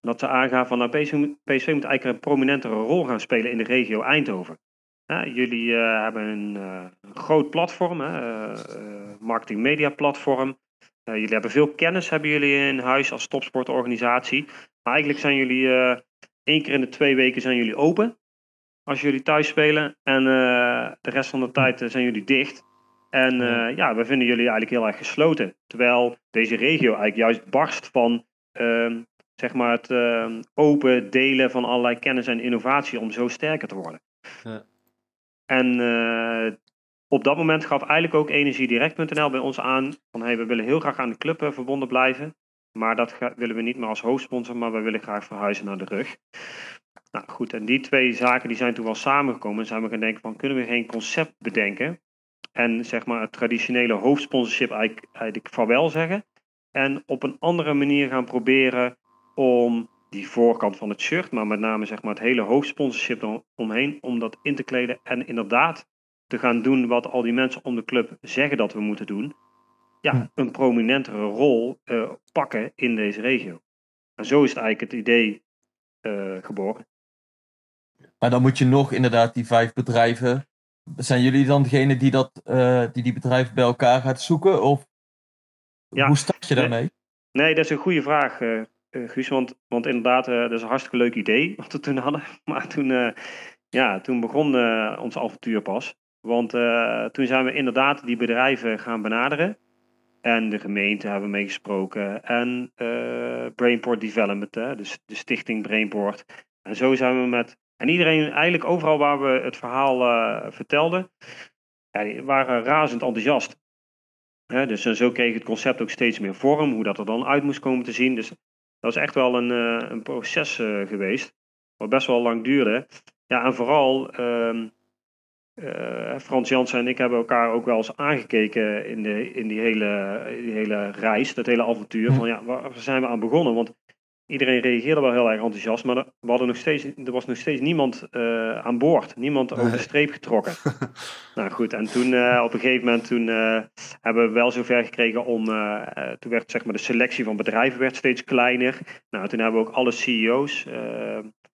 Dat ze aangaven van nou, PSV, moet- PSV moet eigenlijk een prominentere rol gaan spelen in de regio Eindhoven. Ja, jullie hebben een, groot platform, marketing media platform. Eh, jullie hebben veel kennis hebben jullie in huis als topsportorganisatie. Maar eigenlijk zijn jullie eh, één keer in de twee weken zijn jullie open. Als jullie thuis spelen. En eh, de rest van de tijd zijn jullie dicht. En ja, we vinden jullie eigenlijk heel erg gesloten. Terwijl deze regio eigenlijk juist barst van ehm, zeg maar het ehm, open delen van allerlei kennis en innovatie om zo sterker te worden. Ja. En op dat moment gaf eigenlijk ook energiedirect.nl bij ons aan van hey, we willen heel graag aan de club eh, verbonden blijven. Maar dat willen we niet meer als hoofdsponsor, maar we willen graag verhuizen naar de rug. Nou goed, en die twee zaken die zijn toen wel samengekomen. En zijn we gaan denken van kunnen we geen concept bedenken? En zeg maar het traditionele hoofdsponsorship eigenlijk, eigenlijk vaarwel zeggen. En op een andere manier gaan proberen om die voorkant van het shirt, maar met name zeg maar het hele hoofdsponsorship omheen, om dat in te kleden en inderdaad te gaan doen wat al die mensen om de club zeggen dat we moeten doen. Ja, een prominentere rol eh, pakken in deze regio. En zo is het eigenlijk het idee eh, geboren. Maar dan moet je nog inderdaad die vijf bedrijven. Zijn jullie dan degene die dat, eh, die, die bedrijven bij elkaar gaat zoeken? Of Ja. hoe start je daarmee? Nee, dat is een goede vraag, Guus. Want, want inderdaad, dat is een hartstikke leuk idee *laughs* wat we toen hadden. Maar toen, ja, toen begon ons avontuur pas. Want eh, toen zijn we inderdaad die bedrijven gaan benaderen. En de gemeente hebben meegesproken. En eh, Brainport Development, hè, dus de stichting Brainport. En zo zijn we met... En iedereen, eigenlijk overal waar we het verhaal eh, vertelden, ja, die waren razend enthousiast. Hè, dus zo kreeg het concept ook steeds meer vorm, hoe dat er dan uit moest komen te zien. Dus dat is echt wel een, een proces geweest, wat best wel lang duurde. Ja, en vooral ehm, eh, Frans Jansen en ik hebben elkaar ook wel eens aangekeken in, de, in die, hele, die hele reis, dat hele avontuur. Hm. Van ja, waar zijn we aan begonnen? Want iedereen reageerde wel heel erg enthousiast, maar er, we hadden nog steeds, er was nog steeds niemand eh, aan boord. Niemand over de streep getrokken. *laughs* nou goed, en toen eh, op een gegeven moment toen, hebben we wel zover gekregen om, toen werd zeg maar de selectie van bedrijven werd steeds kleiner. Nou, toen hebben we ook alle CEO's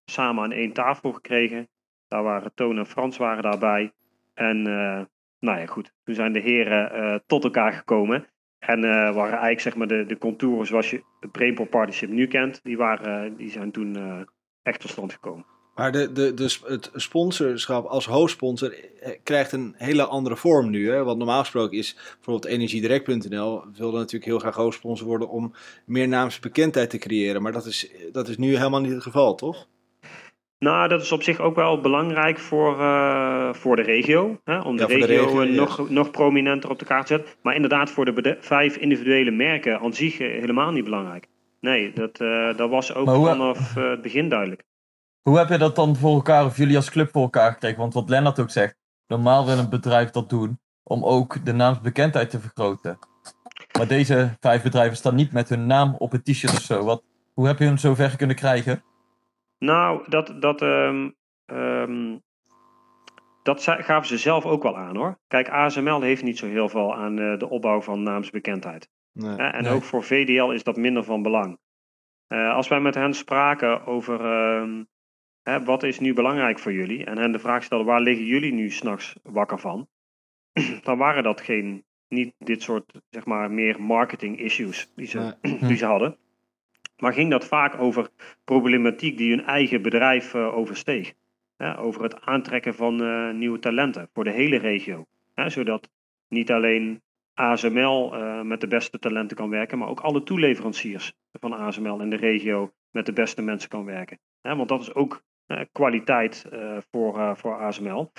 samen aan één tafel gekregen. Daar waren Toon en Frans waren daarbij. En eh, nou ja, goed, toen zijn de heren eh, tot elkaar gekomen. En eh, waren eigenlijk zeg maar de, de contouren zoals je het Brainport Partnership nu kent, die, waren, die zijn toen echt tot stand gekomen. Maar de, de, sp- het sponsorschap als hoofdsponsor krijgt een hele andere vorm nu. Hè? Want normaal gesproken is bijvoorbeeld energiedirect.nl wilde natuurlijk heel graag hoofdsponsor worden om meer naamsbekendheid te creëren. Maar dat is, dat is nu helemaal niet het geval, toch? Nou, dat is op zich ook wel belangrijk voor, eh, voor de regio. Hè? Om de Ja, voor de regio, regio, eh, ja. nog, nog prominenter op de kaart te zetten. Maar inderdaad, voor de vijf individuele merken aan zich eh, helemaal niet belangrijk. Nee, dat, eh, dat was ook hoe- vanaf eh, het begin duidelijk. Hoe heb je dat dan voor elkaar, of jullie als club voor elkaar gekregen? Want wat Lennart ook zegt, normaal wil een bedrijf dat doen om ook de naamsbekendheid te vergroten. Maar deze vijf bedrijven staan niet met hun naam op een t-shirt of zo. Wat, hoe heb je hem zover kunnen krijgen? Nou, dat, dat, ehm, ehm, dat gaven ze zelf ook wel aan hoor. Kijk, ASML heeft niet zo heel veel aan eh, de opbouw van naamsbekendheid. Nee. En Nee. ook voor VDL is dat minder van belang. Eh, als wij met hen spraken over ehm, hè, wat is nu belangrijk voor jullie, en hen de vraag stelden waar liggen jullie nu s'nachts wakker van, *clears throat* dan waren dat geen, niet dit soort zeg maar meer marketing issues die ze, *clears throat* die ze hadden. Maar ging dat vaak over problematiek die hun eigen bedrijf eh, oversteeg. Over het aantrekken van eh, nieuwe talenten voor de hele regio. Zodat niet alleen ASML eh, met de beste talenten kan werken, maar ook alle toeleveranciers van ASML in de regio met de beste mensen kan werken. Want dat is ook kwaliteit voor, voor ASML.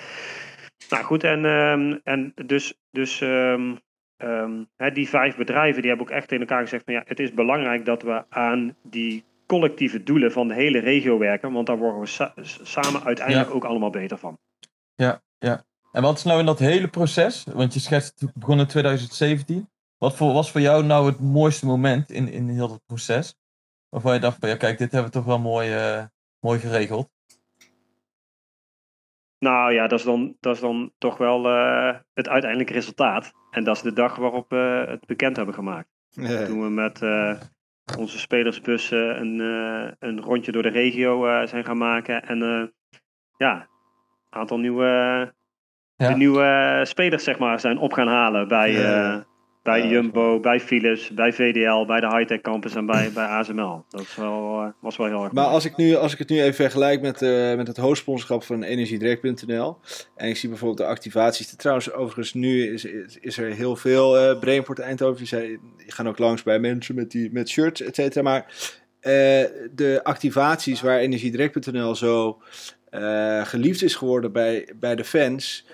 Nou goed, en, ehm, en dus, dus ehm, ehm, hè, die vijf bedrijven die hebben ook echt tegen elkaar gezegd van ja, het is belangrijk dat we aan die collectieve doelen van de hele regio werken, want daar worden we sa- samen uiteindelijk Ja. ook allemaal beter van. Ja, ja. En wat is nou in dat hele proces, want je schetst het begon in 2017. Wat voor, was voor jou nou het mooiste moment in, in heel dat proces? Waarvan je dacht van ja kijk, dit hebben we toch wel mooi, eh, mooi geregeld. Nou ja, dat is dan, dat is dan toch wel eh, het uiteindelijke resultaat. En dat is de dag waarop we het bekend hebben gemaakt. Ja. Toen we met eh, onze spelersbus eh, een, eh, een rondje door de regio eh, zijn gaan maken. En eh, ja, een aantal nieuwe, Ja. de nieuwe spelers zeg maar, zijn op gaan halen bij, Ja. Bij Jumbo, bij Philips, bij VDL, bij de Hightech Campus en bij, bij ASML. Dat is wel, eh, was wel heel erg Maar mooi. als ik, nu, als ik het nu even vergelijk met, eh, met het hoofdsponsorschap van energiedirect.nl. En ik zie bijvoorbeeld de activaties. Trouwens, overigens, nu is, is, is er heel veel eh Brainport Eindhoven. Die gaan ook langs bij mensen met, die, met shirts, et cetera. Maar de activaties waar energiedirect.nl zo geliefd is geworden bij, bij de fans.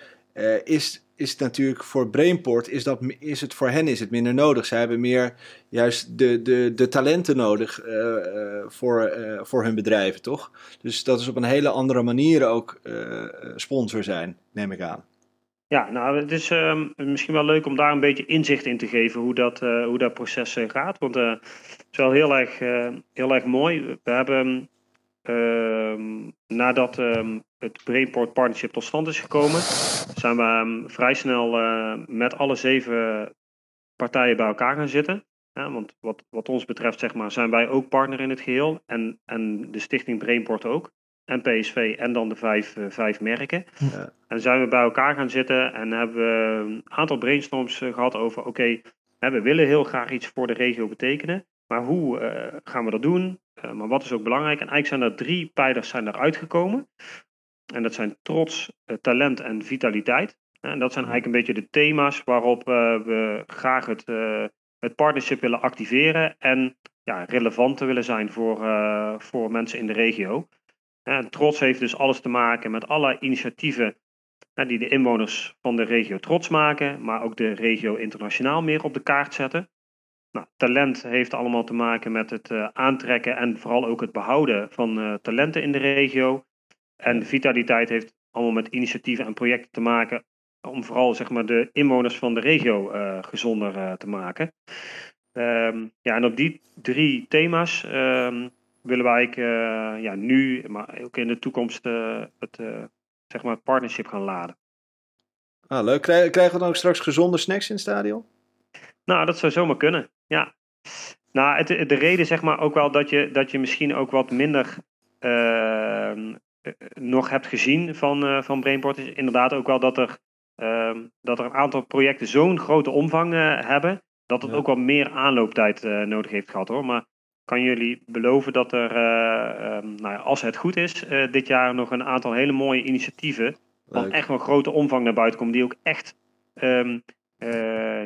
is, is het natuurlijk voor Brainport, is, dat, is het voor hen is het minder nodig. Zij hebben meer juist de, de, de talenten nodig eh, eh, voor, eh, voor hun bedrijven, toch? Dus dat is op een hele andere manier ook sponsor zijn, neem ik aan. Ja, nou, het is ehm, misschien wel leuk om daar een beetje inzicht in te geven hoe dat, hoe dat proces gaat. Want het is wel heel erg, heel erg mooi. We hebben, ehm, nadat ehm, het Brainport Partnership tot stand is gekomen, zijn we ehm, vrij snel met alle zeven partijen bij elkaar gaan zitten. Ja, want wat, wat ons betreft, zeg maar, zijn wij ook partner in het geheel. En, en de stichting Brainport ook. En PSV en dan de vijf, eh, vijf merken. Ja. En zijn we bij elkaar gaan zitten en hebben we een aantal brainstorms eh, gehad over: oké, we willen heel graag iets voor de regio betekenen, maar hoe eh, gaan we dat doen? Eh, maar wat is ook belangrijk? En eigenlijk zijn er drie pijlers zijn eruit gekomen. En dat zijn trots, eh, talent en vitaliteit. En dat zijn eigenlijk een beetje de thema's waarop we graag het, het partnership willen activeren en ja, relevant te willen zijn voor, voor mensen in de regio. En trots heeft dus alles te maken met alle initiatieven die de inwoners van de regio trots maken, maar ook de regio internationaal meer op de kaart zetten. Nou, talent heeft allemaal te maken met het eh, aantrekken en vooral ook het behouden van eh, talenten in de regio. En vitaliteit heeft allemaal met initiatieven en projecten te maken om vooral zeg maar, de inwoners van de regio eh, gezonder te maken. Ehm, ja, en op die drie thema's ehm, willen wij ja, nu, maar ook in de toekomst, het, zeg maar het partnership gaan laden. Ah, leuk. Krij- Krijgen we dan ook straks gezonde snacks in het stadion? Nou, dat zou zomaar kunnen, ja. Nou, het, de reden zeg maar ook wel dat je, dat je misschien ook wat minder ehm, eh, nog hebt gezien van, eh van Brainport is inderdaad ook wel dat er, ehm, dat er een aantal projecten zo'n grote omvang eh, hebben, dat het Ja. ook wel meer aanlooptijd eh, nodig heeft gehad hoor. Maar kan jullie beloven dat er, eh, ehm, nou ja, als het goed is, eh, dit jaar nog een aantal hele mooie initiatieven van echt wel grote omvang naar buiten komen, die ook echt eh,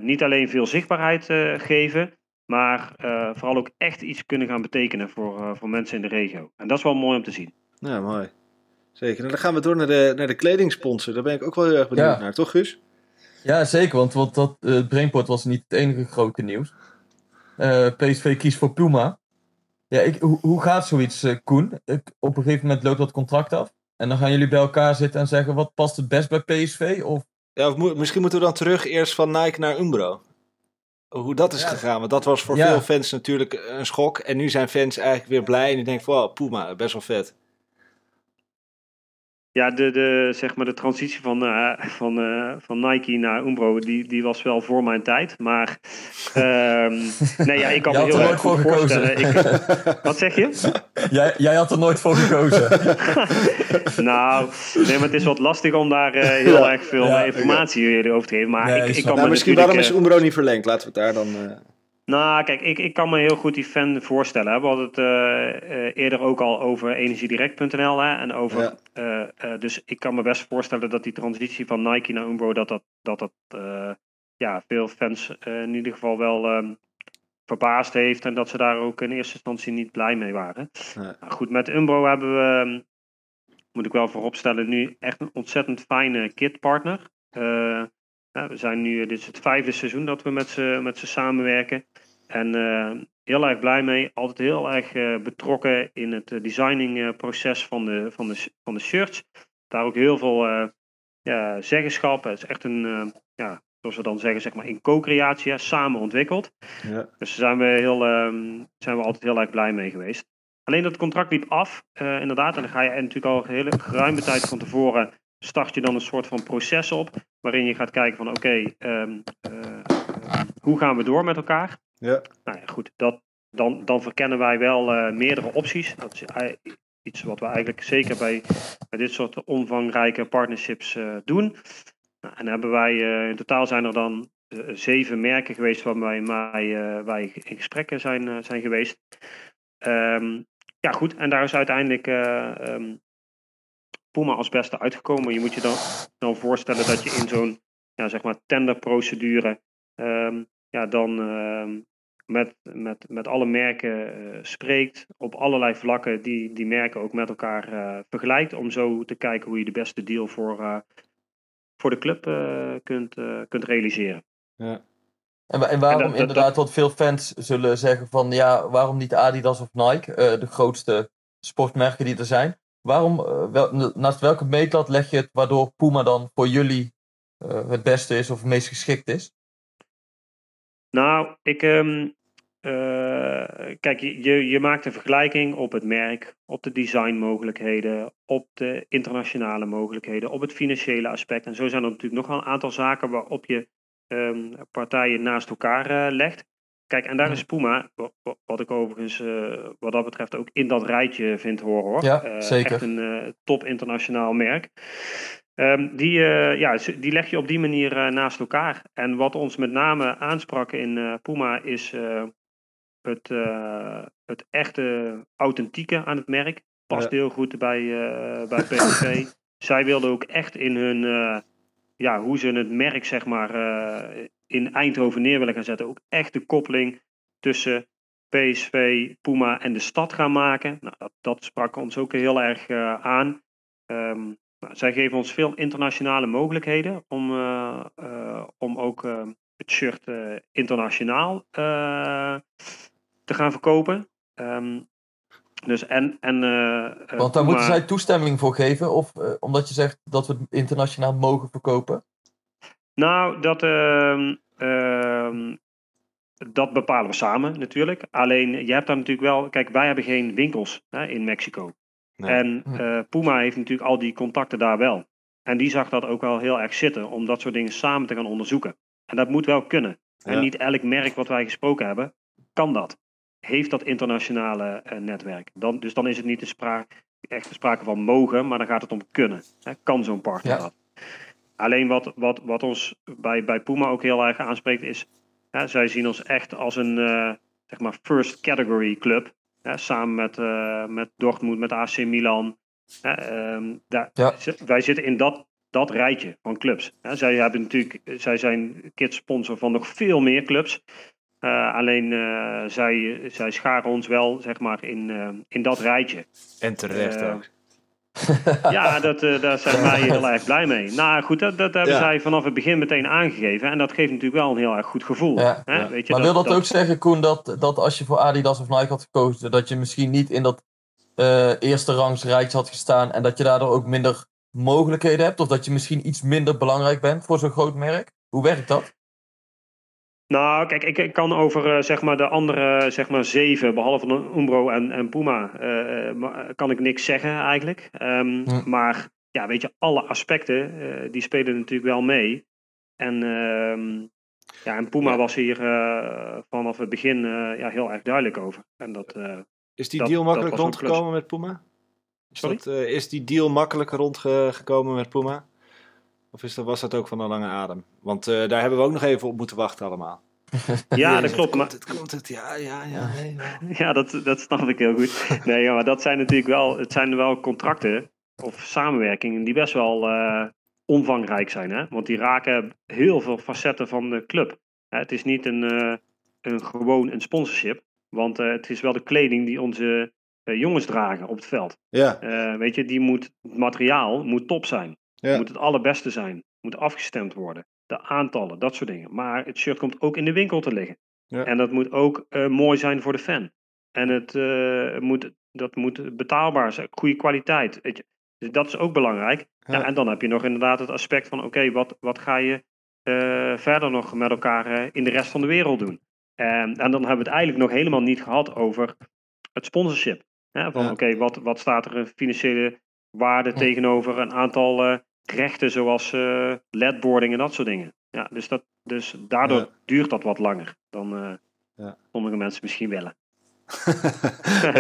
niet alleen veel zichtbaarheid eh, geven, maar eh, vooral ook echt iets kunnen gaan betekenen voor, eh, voor mensen in de regio. En dat is wel mooi om te zien. Ja, mooi. Zeker. En dan gaan we door naar de, naar de kledingsponsor. Daar ben ik ook wel heel erg benieuwd Ja. naar, toch Guus? Ja, zeker, want wat dat, eh, Brainport was niet het enige grote nieuws. Eh, PSV kiest voor Puma. Ja, ik, hoe, hoe gaat zoiets, eh, Koen? Ik, op een gegeven moment loopt dat contract af. En dan gaan jullie bij elkaar zitten en zeggen wat past het best bij PSV? Of Ja, misschien moeten we dan terug eerst van Nike naar Umbro. Hoe dat is Ja. gegaan, want dat was voor Ja. veel fans natuurlijk een schok. En nu zijn fans eigenlijk weer blij en die denken van, wow, Puma, best wel vet. Ja, de, de, zeg maar de transitie van, eh, van, eh, van Nike naar Umbro, die, die was wel voor mijn tijd. Maar ehm, nee, ja, ik kan *laughs* me heel er erg goed voor voorstellen. gekozen. Ik, *laughs* wat zeg je? Jij, jij had er nooit voor gekozen. *laughs* nou, nee, maar het is wat lastig om daar eh, heel Ja. erg veel Ja, informatie over te geven. Maar Nee, ik, ik kan Nou, me misschien waarom is eh, Umbro niet verlengd? Laten we het daar dan... eh, Nou, kijk, ik, ik kan me heel goed die fan voorstellen. Hè. We hadden het eh, eh, eerder ook al over energiedirect.nl hè, en over. Ja. eh, eh, dus ik kan me best voorstellen dat die transitie van Nike naar Umbro, dat dat, dat, dat eh, ja, veel fans eh, in ieder geval wel ehm, verbaasd heeft en dat ze daar ook in eerste instantie niet blij mee waren. Nee. Nou, goed, met Umbro hebben we, ehm, moet ik wel vooropstellen, nu echt een ontzettend fijne kitpartner. Ja, we zijn nu, dit is het vijfde seizoen dat we met ze, met ze samenwerken. En eh, heel erg blij mee. Altijd heel erg eh, betrokken in het eh, designingproces van, de, van, de, van de shirts. Daar ook heel veel ja, zeggenschap. Het is echt een, eh, ja, zoals we dan zeggen, zeg maar in co-creatie, samen ontwikkeld. Ja. Dus daar zijn we, heel, ehm, zijn we altijd heel erg blij mee geweest. Alleen dat contract liep af, eh, inderdaad. En dan ga je natuurlijk al een hele geruime tijd van tevoren start je dan een soort van proces op. Waarin je gaat kijken van oké, ehm, eh, hoe gaan we door met elkaar? Ja. Nou ja, goed, dat, dan, dan verkennen wij wel eh, meerdere opties. Dat is iets wat we eigenlijk zeker bij, bij dit soort omvangrijke partnerships doen. En hebben wij, eh, in totaal zijn er dan eh, zeven merken geweest waarmee wij, eh, wij in gesprekken zijn, zijn geweest. Ehm, ja, goed, en daar is uiteindelijk eh, ehm, Puma als beste uitgekomen. Je moet je dan, dan voorstellen dat je in zo'n ja, zeg maar tenderprocedure ehm, ja, dan met, met, met alle merken spreekt op allerlei vlakken die die merken ook met elkaar vergelijkt om zo te kijken hoe je de beste deal voor, voor de club eh, kunt, eh, kunt realiseren. Ja. En, en waarom En dat- dat- inderdaad, wat veel fans zullen zeggen van ja, waarom niet Adidas of Nike, eh, de grootste sportmerken die er zijn. Waarom, wel, naast welke meetlat leg je het waardoor Puma dan voor jullie eh, het beste is of het meest geschikt is? Nou, ik. ehm, eh, kijk, je, je- maakt een vergelijking op het merk, op de designmogelijkheden, op de internationale mogelijkheden, op het financiële aspect. En zo zijn er natuurlijk nog wel een aantal zaken waarop je ehm, partijen naast elkaar eh, legt. Kijk, en daar is Puma, wa- wa- wat ik overigens eh, wat dat betreft ook in dat rijtje vind horen hoor. Ja, Eh, zeker. Echt een eh, top internationaal merk. Ehm, die, eh, ja, die leg je op die manier eh, naast elkaar. En wat ons met name aansprak in eh, Puma is eh, het, eh, het echte authentieke aan het merk. Past heel goed bij, eh bij *laughs* PSV. Zij wilden ook echt in hun, eh, ja, hoe ze het merk zeg maar in Eindhoven neer willen gaan zetten. Ook echt de koppeling tussen PSV, Puma en de stad gaan maken. Nou, dat, dat sprak ons ook heel erg aan. Ehm, nou, zij geven ons veel internationale mogelijkheden om, om ook eh, het shirt eh, internationaal eh, te gaan verkopen. Ehm, dus en, en, eh, Want daar moeten zij toestemming voor geven, of omdat je zegt dat we het internationaal mogen verkopen? Nou, dat, ehm, ehm, dat bepalen we samen natuurlijk. Alleen, je hebt daar natuurlijk wel... Kijk, wij hebben geen winkels hè, in Mexico. Nee. En Hm. Puma heeft natuurlijk al die contacten daar wel. En die zag dat ook wel heel erg zitten om dat soort dingen samen te gaan onderzoeken. En dat moet wel kunnen. Ja. En niet elk merk wat wij gesproken hebben, kan dat. Heeft dat internationale eh, netwerk. Dan, dus dan is het niet de sprake, echt de sprake van mogen, maar dan gaat het om kunnen. Hè, kan zo'n partner Ja. dat? Alleen wat, wat, wat ons bij, bij Puma ook heel erg aanspreekt is... Hè, zij zien ons echt als een eh, zeg maar first category club. Hè, samen met, eh, met Dortmund, met AC Milan. Hè, ehm, daar, Ja. Wij zitten in dat, dat rijtje van clubs. Hè, zij, hebben natuurlijk, zij zijn kidsponsor van nog veel meer clubs. Eh, alleen eh, zij, zij scharen ons wel zeg maar, in, eh, in dat rijtje. En terecht ook. *laughs* Ja, dat, eh, daar zijn wij heel erg blij mee. Nou goed, dat, dat hebben Ja. zij vanaf het begin meteen aangegeven. En dat geeft natuurlijk wel een heel erg goed gevoel. Ja. Hè? Ja. Weet je, Maar wil dat ook zeggen, Koen, dat, dat als je voor Adidas of Nike had gekozen, dat je misschien niet in dat eh, eerste rangs rijtje had gestaan en dat je daardoor ook minder mogelijkheden hebt? Of dat je misschien iets minder belangrijk bent voor zo'n groot merk? Hoe werkt dat? Nou, kijk, ik, ik kan over eh, zeg maar de andere zeg maar, zeven, behalve Umbro en, en Puma, eh, eh, kan ik niks zeggen eigenlijk. Ehm, Hm. Maar ja, weet je, alle aspecten, eh, die spelen natuurlijk wel mee. En, ehm, ja, en Puma was hier eh, vanaf het begin eh, ja, heel erg duidelijk over. En dat, eh, Is die Dat- deal makkelijk rondgekomen met Puma? Is, dat, eh, is die deal makkelijk rondgekomen met Puma? Of is dat, was dat ook van een lange adem? Want eh, daar hebben we ook nog even op moeten wachten allemaal. *laughs* ja, dat Het klopt. Maar, Komt het, komt het, ja, ja, ja. nee, ja. *laughs* Ja, dat, dat snap ik heel goed. Nee, ja, maar dat zijn natuurlijk wel, het zijn wel contracten of samenwerkingen die best wel eh, omvangrijk zijn. Hè? Want die raken heel veel facetten van de club. Hè, het is niet een, eh, een gewoon een sponsorship. Want eh, het is wel de kleding die onze jongens dragen op het veld. Ja, Eh, weet je, die moet, het materiaal moet top zijn. Ja. Moet het allerbeste zijn. Moet afgestemd worden. De aantallen, dat soort dingen. Maar het shirt komt ook in de winkel te liggen. Ja. En dat moet ook eh, mooi zijn voor de fan. En het eh, moet, dat moet betaalbaar zijn. Goede kwaliteit. Weet je. Dus dat is ook belangrijk. Ja. Ja. en dan heb je nog inderdaad het aspect van: oké, wat, wat ga je eh, verder nog met elkaar eh, in de rest van de wereld doen? En, en dan hebben we het eigenlijk nog helemaal niet gehad over het sponsorship. Hè, van oké, wat, wat staat er in financiële waarde tegenover een aantal eh, rechten zoals eh ledboarding en dat soort dingen. Ja, dus, dat, dus daardoor duurt dat wat langer dan eh, Ja. sommige mensen misschien willen.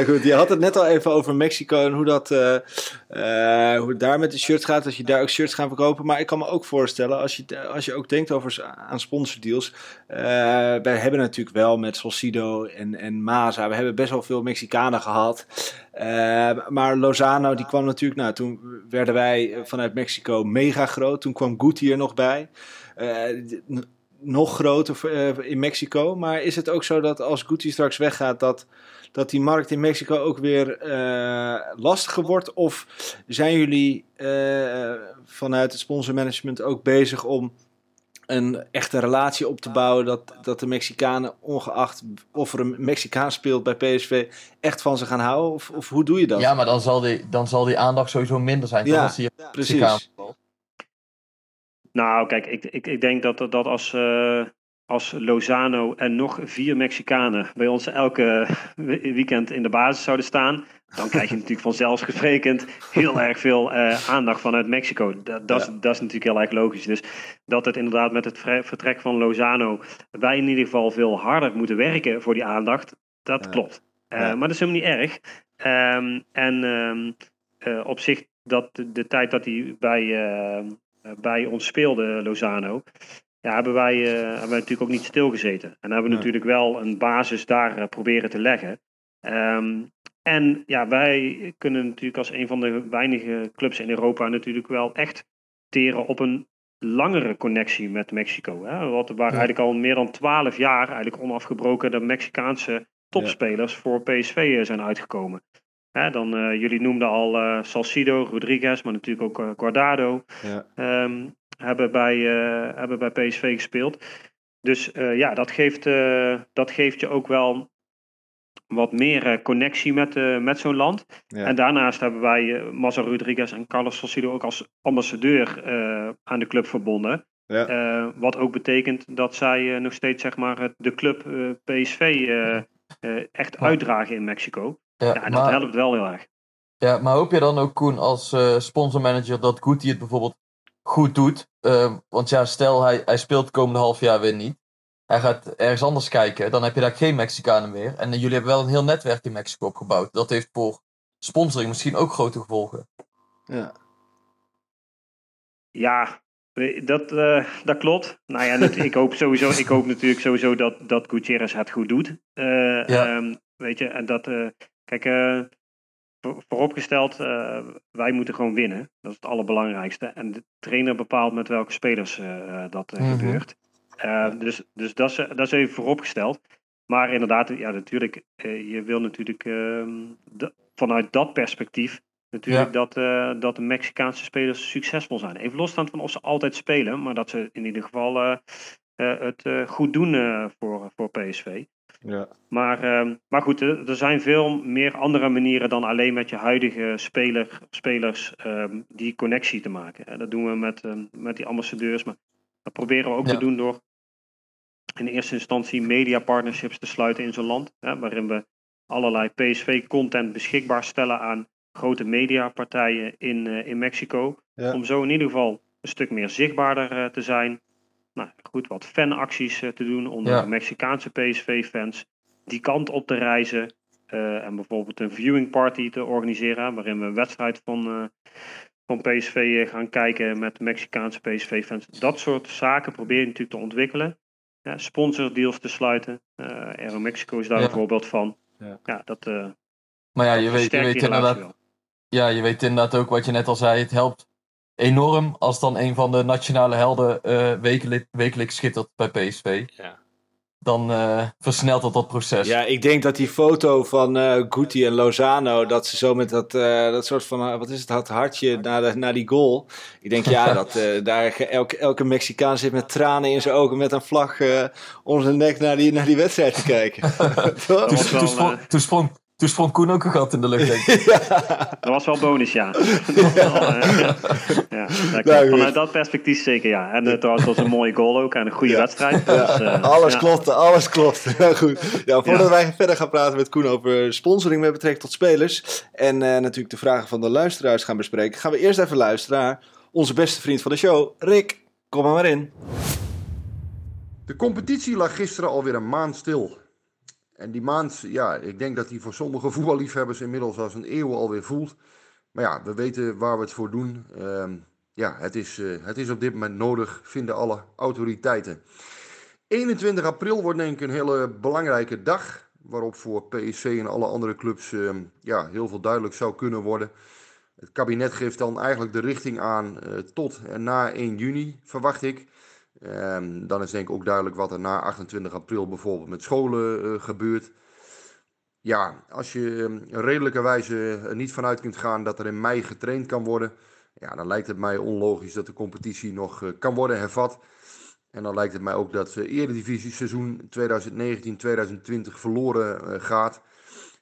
Goed, je had het net al even over Mexico en hoe dat eh, eh, hoe het daar met de shirts gaat. Als je daar ook shirts gaat verkopen. Maar ik kan me ook voorstellen, als je, als je ook denkt over aan sponsordeals. eh wij hebben natuurlijk wel met Solcido en, en Maza, we hebben best wel veel Mexicanen gehad. Eh, maar Lozano, die kwam natuurlijk, nou toen werden wij vanuit Mexico mega groot. Toen kwam Guti er nog bij. N- nog groter eh, in Mexico. Maar is het ook zo dat als Guti straks weggaat, dat dat die markt in Mexico ook weer eh, lastiger wordt? Of zijn jullie eh, vanuit het sponsormanagement ook bezig om een echte relatie op te bouwen? Dat, dat de Mexicanen, ongeacht of er een Mexicaan speelt bij PSV, echt van ze gaan houden? Of, of hoe doe je dat? Ja, maar dan zal, die, dan zal die aandacht sowieso minder zijn. Ja, als die precies. Mexicaan- Nou, kijk, ik, ik, ik denk dat, dat als, eh, als Lozano en nog vier Mexicanen bij ons elke weekend in de basis zouden staan, dan krijg je *laughs* natuurlijk vanzelfsprekend heel erg veel eh, aandacht vanuit Mexico. Dat, dat, is, dat is natuurlijk heel erg logisch. Dus dat het inderdaad met het vertrek van Lozano wij in ieder geval veel harder moeten werken voor die aandacht, dat Ja. klopt. Eh, Ja. Maar dat is helemaal niet erg. Ehm, en ehm, eh, op zich, dat de, de tijd dat hij bij, eh, bij ons speelde, Lozano, ja, hebben, wij, eh, hebben wij natuurlijk ook niet stilgezeten. En hebben we natuurlijk wel een basis daar eh, proberen te leggen. Ehm, en ja, wij kunnen natuurlijk als een van de weinige clubs in Europa natuurlijk wel echt teren op een langere connectie met Mexico. Hè? Ja. eigenlijk al meer dan twaalf jaar eigenlijk onafgebroken de Mexicaanse topspelers voor PSV eh, zijn uitgekomen. Hè, dan, eh, jullie noemden al eh, Salcido, Rodriguez, maar natuurlijk ook eh, Guardado Ja. ehm, hebben, bij, hebben bij PSV gespeeld. Dus ja, dat geeft, dat geeft je ook wel wat meer connectie met, met zo'n land. Ja. En daarnaast hebben wij eh Mazza Rodriguez en Carlos Salcido ook als ambassadeur aan de club verbonden. Ja. Wat ook betekent dat zij nog steeds zeg maar, de club PSV echt uitdragen in Mexico. Ja, Ja, en dat maar, helpt wel heel erg. ja, maar hoop je dan ook, Koen, als eh, sponsormanager dat Guti het bijvoorbeeld goed doet? Eh, want ja, stel hij, hij speelt het komende half jaar weer niet. Hij gaat ergens anders kijken. Dan heb je daar geen Mexicanen meer. En eh, jullie hebben wel een heel netwerk in Mexico opgebouwd. Dat heeft voor sponsoring misschien ook grote gevolgen. Ja. Ja, dat, eh, dat klopt. Nou ja, ik, hoop sowieso, *laughs* ik hoop natuurlijk sowieso dat, dat Gutierrez het goed doet. Eh, Ja. ehm, weet je, en dat, eh, kijk, eh, voor- vooropgesteld, eh, wij moeten gewoon winnen. Dat is het allerbelangrijkste. En de trainer bepaalt met welke spelers eh, dat Mhm. gebeurt. Dus dus dat, is, dat is even vooropgesteld. Maar inderdaad, ja, natuurlijk, je wil natuurlijk ehm, vanuit dat perspectief natuurlijk dat, dat de Mexicaanse spelers succesvol zijn. Even losstaand van of ze altijd spelen, maar dat ze in ieder geval het goed doen voor, voor PSV. Ja. Maar, ehm, maar goed, er, zijn veel meer andere manieren dan alleen met je huidige speler, spelers ehm, die connectie te maken. En dat doen we met, ehm, met die ambassadeurs, maar dat proberen we ook Ja. te doen door in eerste instantie media partnerships te sluiten in zo'n land. Hè, waarin we allerlei PSV-content beschikbaar stellen aan grote mediapartijen in, eh, in Mexico. Ja. Om zo in ieder geval een stuk meer zichtbaarder eh, te zijn. Nou goed, wat fanacties eh, te doen onder Ja. de Mexicaanse PSV-fans. Die kant op te reizen. eh, en bijvoorbeeld een viewing party te organiseren. Waarin we een wedstrijd van, eh, van PSV gaan kijken met de Mexicaanse PSV-fans. Dat soort zaken probeer je natuurlijk te ontwikkelen. Ja, sponsordeals te sluiten. Eh Aero Mexico is daar Ja. een voorbeeld van. Ja. Ja, dat, eh Maar ja, je dat weet, je weet inderdaad wel. Ja, je weet inderdaad ook wat je net al zei. Het helpt enorm als dan een van de nationale helden eh wekelijk, wekelijks schittert bij PSV. Ja. Dan eh, versnelt dat dat proces. Ja, ik denk dat die foto van eh Guti en Lozano, dat ze zo met dat, dat soort van, wat is het, dat hartje naar, de, naar die goal. Ik denk, ja, *laughs* dat daar elke, elke Mexicaan zit met tranen in zijn ogen met een vlag om zijn nek naar die, naar die wedstrijd te kijken. *laughs* *laughs* Toen, sprong, toen, sprong, toen sprong Koen ook een gat in de lucht, denk ik. *laughs* Dat was wel bonus, ja. *laughs* Eh, ja. Ja, dat klopt. Nou. Vanuit dat perspectief zeker, ja. En eh, trouwens, het was een mooie goal ook en een goede wedstrijd. Dus, eh, alles ja. klopte, alles klopte. *laughs* Ja, goed. Ja, voordat Ja. wij verder gaan praten met Koen over sponsoring met betrekking tot spelers. En eh, natuurlijk de vragen van de luisteraars gaan bespreken. Gaan we eerst even luisteren naar onze beste vriend van de show, Rick. Kom er maar in. De competitie lag gisteren alweer een maand stil. En die maand, ja, ik denk dat die voor sommige *laughs* voetballiefhebbers inmiddels als een eeuw alweer voelt. Maar ja, we weten waar we het voor doen. Ehm, ja, het is, eh, het is op dit moment nodig, vinden alle autoriteiten. 21 april wordt denk ik een hele belangrijke dag. Waarop voor PSV en alle andere clubs ehm, ja, heel veel duidelijk zou kunnen worden. Het kabinet geeft dan eigenlijk de richting aan eh, tot en na 1 juni, verwacht ik. Ehm, dan is denk ik ook duidelijk wat er na 28 april bijvoorbeeld met scholen eh, gebeurt. Ja, als je ehm, redelijkerwijze er niet vanuit kunt gaan dat er in mei getraind kan worden, ja, dan lijkt het mij onlogisch dat de competitie nog eh, kan worden hervat. En dan lijkt het mij ook dat uh, Eredivisie seizoen 2019-2020 verloren eh, gaat.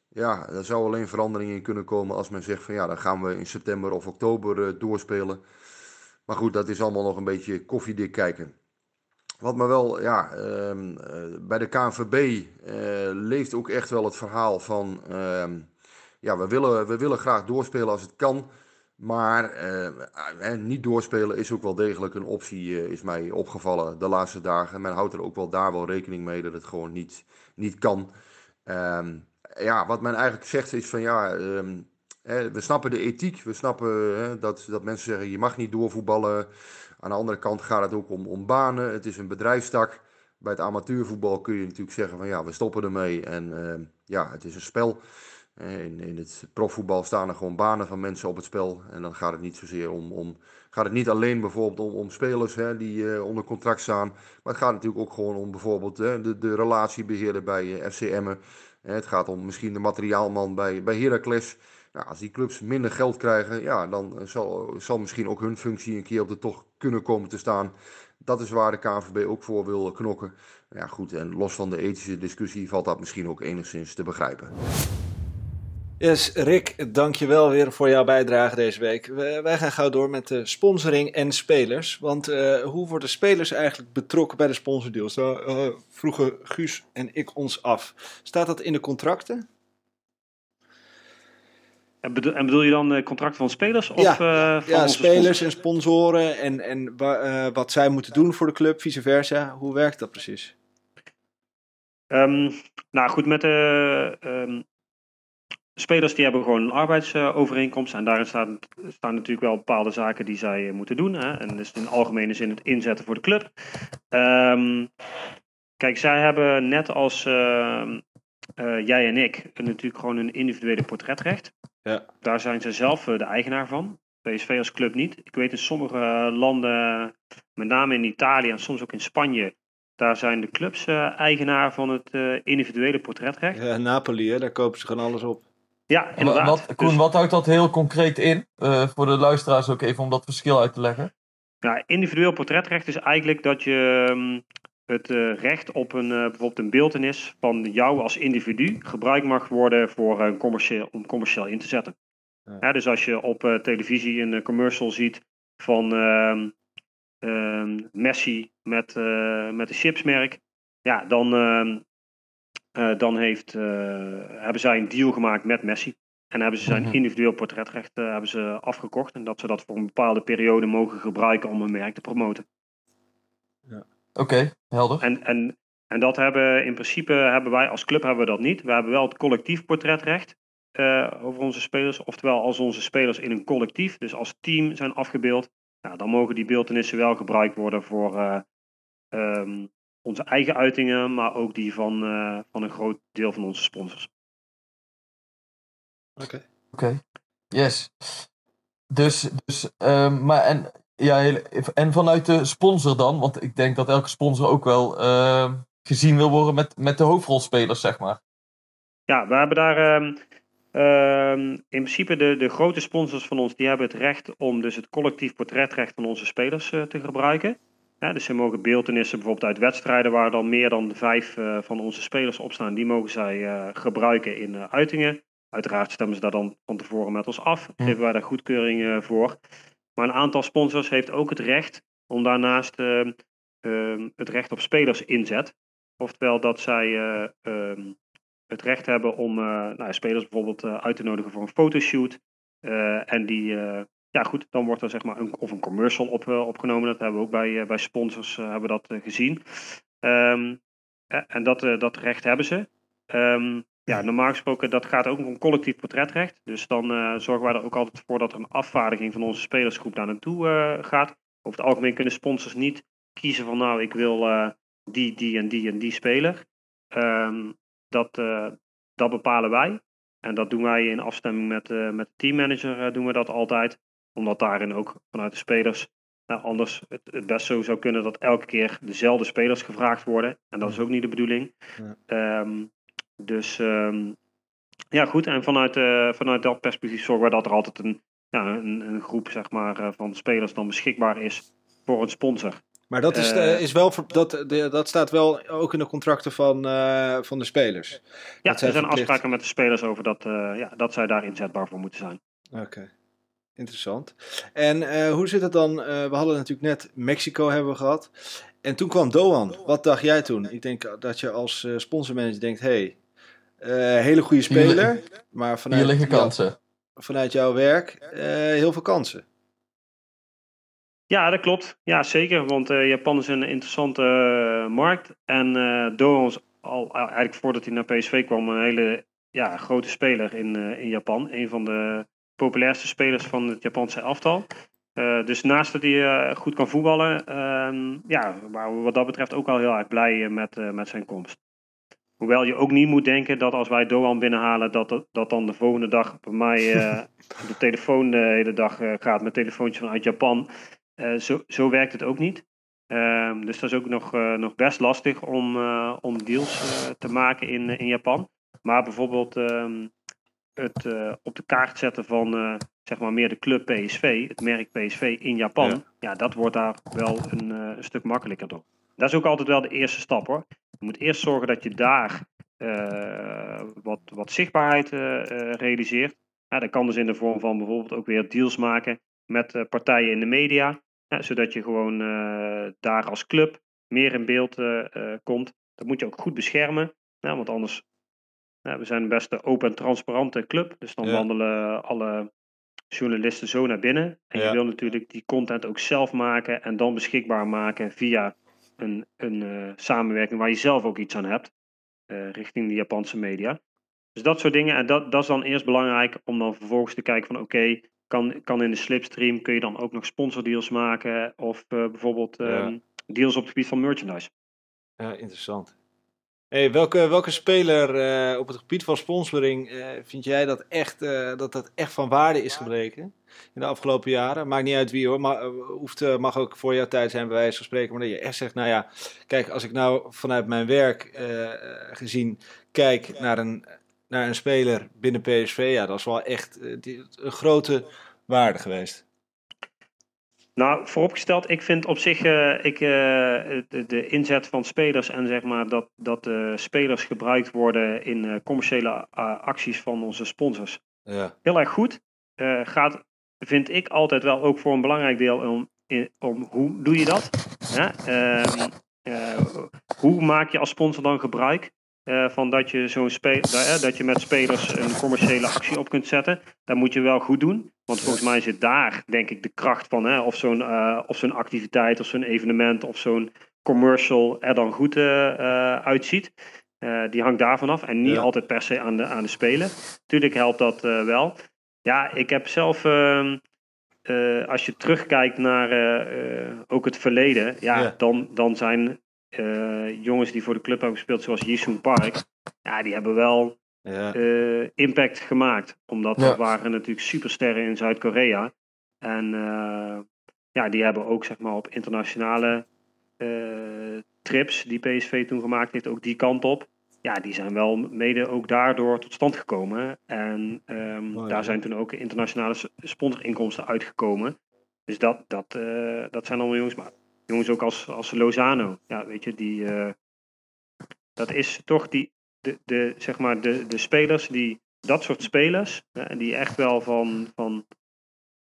Ja, er zou alleen verandering in kunnen komen als men zegt van ja, dan gaan we in september of oktober eh, doorspelen. Maar goed, dat is allemaal nog een beetje koffiedik kijken. Wat me wel, ja, ehm, eh, bij de KNVB eh, leeft ook echt wel het verhaal van, ehm, ja, we willen, we willen graag doorspelen als het kan. Maar eh, niet doorspelen is ook wel degelijk een optie, is mij opgevallen de laatste dagen. Men houdt er ook wel daar wel rekening mee dat het gewoon niet, niet kan. Ehm, ja, wat men eigenlijk zegt is van ja, we snappen de ethiek. We snappen dat, dat mensen zeggen je mag niet doorvoetballen. Aan de andere kant gaat het ook om, banen. Het is een bedrijfstak. Bij het amateurvoetbal kun je natuurlijk zeggen van ja, we stoppen ermee. En ehm, ja, het is een spel. Eh, In, in het profvoetbal staan er gewoon banen van mensen op het spel. En dan gaat het niet zozeer om. om gaat het niet alleen bijvoorbeeld om, om spelers hè, die eh, onder contract staan. Maar het gaat natuurlijk ook gewoon om bijvoorbeeld de, de relatiebeheerder bij eh, FC Emmen. Eh, Het gaat om misschien de materiaalman bij, bij Heracles. Nou, als die clubs minder geld krijgen, ja, dan eh, zal, zal misschien ook hun functie een keer op de tocht kunnen komen te staan. Dat is waar de KNVB ook voor wil knokken. Ja, goed, en los van de ethische discussie valt dat misschien ook enigszins te begrijpen. Yes, Rick, dankjewel weer voor jouw bijdrage deze week. We- wij gaan gauw door met de sponsoring en spelers. Want eh, hoe worden spelers eigenlijk betrokken bij de sponsordeals? Daar eh, vroegen Guus en ik ons af. Staat dat in de contracten? En bedoel, en bedoel je dan eh, contracten van spelers? Of, Ja, eh, van Ja, spelers en sponsoren en, en eh, wat zij moeten doen voor de club, vice versa. Hoe werkt dat precies? Ehm, nou goed, met de ehm, spelers die hebben gewoon een arbeidsovereenkomst. En daarin staan, staan natuurlijk wel bepaalde zaken die zij moeten doen. Hè? En dus in algemene zin het inzetten voor de club. Ehm, kijk, zij hebben net als jij en ik natuurlijk gewoon een individuele portretrecht. Ja. Daar zijn ze zelf eh, de eigenaar van. PSV als club niet. Ik weet in sommige eh, landen, met name in Italië en soms ook in Spanje, daar zijn de clubs eh, eigenaar van het eh, individuele portretrecht. Ja, Napoli, hè, daar kopen ze gewoon alles op. Ja, Wat, inderdaad. wat, Koen, Dus, wat houdt dat heel concreet in? Eh, voor de luisteraars ook even om dat verschil uit te leggen. ja, individueel portretrecht is eigenlijk dat je ehm, het eh, recht op een, eh, bijvoorbeeld een beeldenis van jou als individu gebruikt mag worden voor, eh, commercieel, om commercieel in te zetten. Ja. Ja, dus als je op televisie een commercial ziet van ehm, ehm, Messi met, eh, met een chipsmerk, ja, dan, ehm, eh, dan heeft, hebben zij een deal gemaakt met Messi. En hebben ze zijn Mhm. individueel portretrecht hebben ze afgekocht. En dat ze dat voor een bepaalde periode mogen gebruiken om een merk te promoten. Oké, helder. En, en, en dat hebben in principe hebben wij als club hebben we dat niet. We hebben wel het collectief portretrecht eh, over onze spelers. Oftewel, als onze spelers in een collectief, dus als team zijn afgebeeld, ja, dan mogen die beeldenissen wel gebruikt worden voor eh, ehm, onze eigen uitingen, maar ook die van, eh, van een groot deel van onze sponsors. Oké. Oké. Yes. Dus, dus ehm, maar en, ja, en vanuit de sponsor dan, want ik denk dat elke sponsor ook wel ehm, gezien wil worden met, met de hoofdrolspelers, zeg maar. Ja, we hebben daar ehm, ehm, in principe de, de grote sponsors van ons, die hebben het recht om dus het collectief portretrecht van onze spelers eh, te gebruiken. Ja, dus ze mogen beeldenissen bijvoorbeeld uit wedstrijden waar dan meer dan vijf eh, van onze spelers op staan, die mogen zij eh, gebruiken in uitingen. Uiteraard stemmen ze daar dan van tevoren met ons af, Hm. geven wij daar goedkeuring voor. Maar een aantal sponsors heeft ook het recht om daarnaast ehm, ehm, het recht op spelersinzet. Oftewel dat zij eh, ehm, het recht hebben om eh, nou, spelers bijvoorbeeld eh, uit te nodigen voor een fotoshoot. En die, ja goed, dan wordt er zeg maar een, of een commercial op, opgenomen. Dat hebben we ook bij, bij sponsors hebben dat, gezien. En dat, dat recht hebben ze. Ehm, ja, normaal gesproken, dat gaat ook om collectief portretrecht. Dus dan eh, zorgen wij er ook altijd voor dat er een afvaardiging van onze spelersgroep daar naartoe eh, gaat. Over het algemeen kunnen sponsors niet kiezen van nou, ik wil eh, die, die en die en die speler. Ehm, dat, dat bepalen wij. En dat doen wij in afstemming met, met de teammanager doen we dat altijd. Omdat daarin ook vanuit de spelers nou, anders het, het best zo zou kunnen dat elke keer dezelfde spelers gevraagd worden. En dat is ook niet de bedoeling. Ja. Ehm, dus ehm, ja, goed. En vanuit, eh, vanuit dat perspectief zorgen we dat er altijd een, ja, een, een groep zeg maar, eh, van spelers dan beschikbaar is voor een sponsor. Maar dat, is, Eh, is wel, dat, de, dat staat wel ook in de contracten van, van de spelers. Ja, er zijn verplicht. afspraken met de spelers over dat, ja, dat zij daar inzetbaar voor moeten zijn. Oké, interessant. En hoe zit het dan? we hadden natuurlijk net Mexico hebben we gehad. En toen kwam Doan. Wat dacht jij toen? Ik denk dat je als sponsormanager denkt, hey, hele goede Hier speler, maar vanuit, Hier liggen kansen. vanuit jouw werk eh, heel veel kansen. Ja, dat klopt. Ja, zeker. Want eh, Japan is een interessante eh, markt. En eh Doan was al eigenlijk voordat hij naar PSV kwam een hele ja, grote speler in, eh, in Japan. Een van de populairste spelers van het Japanse elftal. Eh, dus naast dat hij eh, goed kan voetballen, ehm, ja, waren we wat dat betreft ook wel heel erg blij eh, met, eh, met zijn komst. Hoewel je ook niet moet denken dat als wij Doan binnenhalen, dat, dat, dan de volgende dag bij mij eh, de telefoon de hele dag eh, gaat met telefoontjes vanuit Japan. Eh, zo, zo werkt het ook niet. Ehm, dus dat is ook nog, nog best lastig om, om deals te maken in, in Japan. Maar bijvoorbeeld ehm, het op de kaart zetten van zeg maar meer de club PSV, het merk PSV in Japan, Ja. ja, dat wordt daar wel een, een stuk makkelijker door. Dat is ook altijd wel de eerste stap hoor. Je moet eerst zorgen dat je daar eh, wat, wat zichtbaarheid eh, eh, realiseert. Ja, dat kan dus in de vorm van bijvoorbeeld ook weer deals maken met partijen in de media. Ja, zodat je gewoon daar als club meer in beeld komt. Dat moet je ook goed beschermen. Ja, want anders, ja, we zijn een best open en transparante club. Dus dan wandelen alle journalisten zo naar binnen. En je wil natuurlijk die content ook zelf maken en dan beschikbaar maken via een, een eh, samenwerking waar je zelf ook iets aan hebt. eh, richting de Japanse media. Dus dat soort dingen. En dat, dat is dan eerst belangrijk om dan vervolgens te kijken van oké, kan, kan in de slipstream kun je dan ook nog sponsordeals maken of eh, bijvoorbeeld Ja. ehm, deals op het gebied van merchandise. Ja, interessant. Hey, welke, welke speler eh, op het gebied van sponsoring eh, vind jij dat echt, eh, dat dat echt van waarde is gebleken in de afgelopen jaren? Maakt niet uit wie hoor, maar, hoeft, mag ook voor jouw tijd zijn bij wijze van spreken. Maar dat je echt zegt, nou ja, kijk, als ik nou vanuit mijn werk gezien kijk naar een, naar een speler binnen PSV, ja, dat is wel echt die- een grote waarde geweest. Nou, vooropgesteld, ik vind op zich eh, ik, eh, de, de inzet van spelers en zeg maar dat, dat de spelers gebruikt worden in eh, commerciële eh, acties van onze sponsors Ja, heel erg goed. Eh, gaat, vind ik altijd wel ook voor een belangrijk deel om, in- om hoe doe je dat? Hè? Ehm, eh, hoe maak je als sponsor dan gebruik eh, van dat je, zo'n eh, dat je met spelers een commerciële actie op kunt zetten. Dat moet je wel goed doen. Want volgens mij zit daar, denk ik, de kracht van. Hè, of zo'n eh, of zo'n activiteit, of zo'n evenement, of zo'n commercial er dan goed uitziet. Die hangt daarvan af. En niet Ja. altijd per se aan de, aan de spelen. Tuurlijk helpt dat wel. Ja, ik heb zelf. ehm, eh, als je terugkijkt naar ook het verleden, ja, Ja. Dan, dan zijn eh, jongens die voor de club hebben gespeeld, zoals Jisoon Park, ja, die hebben wel Ja. eh, impact gemaakt. Omdat Ja. dat waren natuurlijk supersterren in Zuid-Korea. En eh, ja, die hebben ook zeg maar op internationale eh, trips die PSV toen gemaakt heeft, ook die kant op. Ja, die zijn wel mede ook daardoor tot stand gekomen. En ehm, Mooi, daar zijn toen ook internationale sponsorinkomsten uitgekomen. Dus dat, dat, eh, dat zijn allemaal jongens. Maar jongens ook als, als Lozano. Ja, weet je, die. eh, dat is toch die. De, de, zeg maar de, de spelers die. Dat soort spelers. hè, die echt wel van, van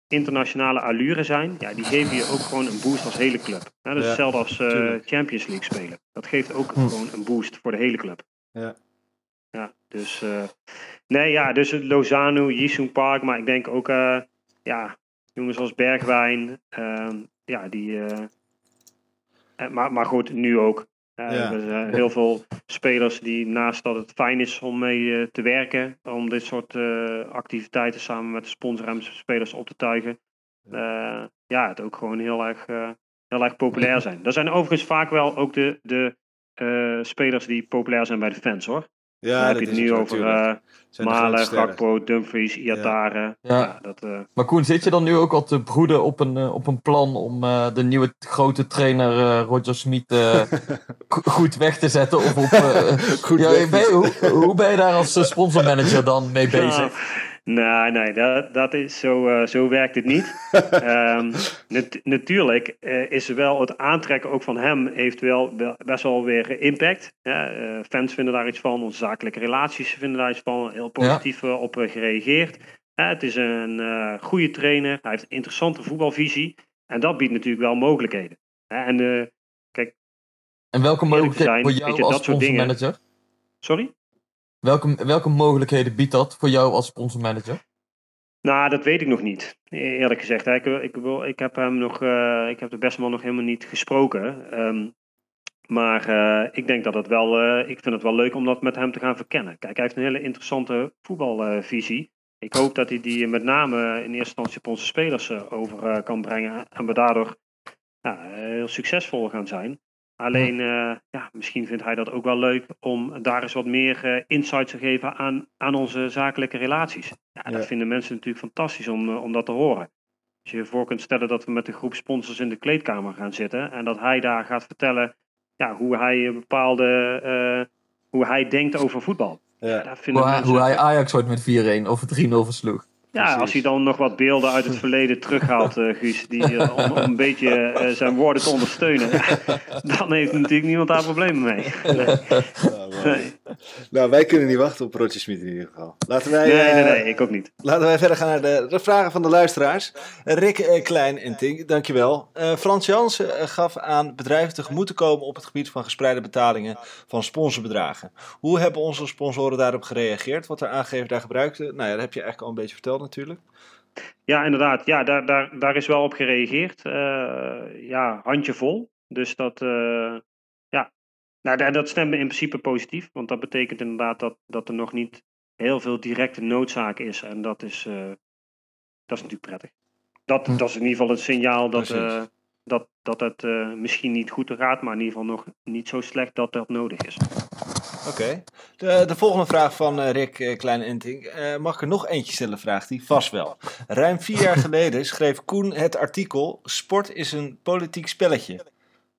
internationale allure zijn. Ja, die geven je ook gewoon een boost als hele club. Hè, dat is Ja, hetzelfde als eh. Champions League spelen. Dat geeft ook Hm. gewoon een boost voor de hele club. Ja. Ja, dus. eh, nee, ja, dus Lozano, Jisoen Park. Maar ik denk ook. ja, jongens als Bergwijn. ehm, ja, die. Eh, eh, maar, maar goed, nu ook. Eh, Ja. Er zijn heel veel spelers die naast dat het fijn is om mee eh, te werken, om dit soort eh, activiteiten samen met de sponsor en spelers op te tuigen, eh, ja, het ook gewoon heel erg, eh, heel erg populair zijn. Dat zijn overigens vaak wel ook de, de eh, spelers die populair zijn bij de fans hoor. Ja, Dan heb dat je het is nu over natuurlijk. eh, Zijn de Malen. Gakpo, Dumfries, Iatare. Ja. Ja. dat, eh, Maar Koen, zit je dan nu ook al te broeden op een, eh, op een plan om eh, de nieuwe grote trainer eh, Roger Smit eh, *laughs* go- goed weg te zetten? Of op, eh, Goed ja, weg te ben je- hoe, hoe ben je daar als sponsormanager dan mee bezig? Nou, nee, dat, dat is, zo, eh, zo werkt het niet. *laughs* Ehm, nat- natuurlijk eh, is er wel het aantrekken ook van hem heeft wel, wel best wel weer impact. Ja, eh, fans vinden daar iets van, onze zakelijke relaties vinden daar iets van, heel positief op gereageerd. Het is een eh, goede trainer, hij heeft een interessante voetbalvisie en dat biedt natuurlijk wel mogelijkheden. En eh, En welke mogelijkheden zijn, voor jou als dat soort dingen. sponsormanager? sorry? Welke, welke mogelijkheden biedt dat voor jou als sponsormanager? Nou, dat weet ik nog niet. E- Eerlijk gezegd. Ik, ik, wil- ik heb hem nog. eh, ik heb de beste man nog helemaal niet gesproken. Ehm, maar eh, ik denk dat het wel. eh, ik vind het wel leuk om dat met hem te gaan verkennen. Kijk, hij heeft een hele interessante voetbalvisie. ik hoop dat hij die met name in eerste instantie op onze spelers over kan brengen. En we daardoor eh, heel succesvol gaan zijn. Alleen, eh, ja, misschien vindt hij dat ook wel leuk om daar eens wat meer eh, insight te geven aan, aan onze zakelijke relaties. Ja, dat Ja. vinden mensen natuurlijk fantastisch om, eh, om dat te horen. Als je je voor kunt stellen dat we met een groep sponsors in de kleedkamer gaan zitten en dat hij daar gaat vertellen ja, hoe hij een bepaalde, eh, hoe hij denkt over voetbal. Ja. Hoe, hij- mensen, hoe hij Ajax ooit met 4-1 of 3-0 versloeg. Ja, precies. als hij dan nog wat beelden uit het *laughs* verleden terughaalt, eh, Guus, die, eh, om, om een beetje eh, zijn woorden te ondersteunen, *laughs* dan heeft natuurlijk niemand daar problemen mee. Nee, *laughs* Nou, wij kunnen niet wachten op Roger Smit in ieder geval. Laten wij, nee, nee, eh, nee, ik ook niet. Laten wij verder gaan naar de, de vragen van de luisteraars. Rick eh, Klein en Tink, dankjewel. Eh, Frans Jansen gaf aan bedrijven tegemoet te komen op het gebied van gespreide betalingen van sponsorbedragen. Hoe hebben onze sponsoren daarop gereageerd? Wat er aangegeven daar gebruikte? Nou ja, dat heb je eigenlijk al een beetje verteld natuurlijk. Ja, inderdaad. Ja, daar, daar, daar is wel op gereageerd. Eh, ja, handjevol. Dus dat, nou, dat, stemt me in principe positief. Want dat betekent inderdaad dat, dat er nog niet heel veel directe noodzaak is. En dat is, eh, dat is natuurlijk prettig. Dat, Hm. dat is in ieder geval het signaal dat, eh, dat, dat het eh, misschien niet goed gaat. Maar in ieder geval nog niet zo slecht dat dat nodig is. Oké. De, de volgende vraag van Rick Klein mag ik er nog eentje stellen, vraagt hij? Vast wel. Ruim vier jaar geleden schreef Koen het artikel Sport is een politiek spelletje.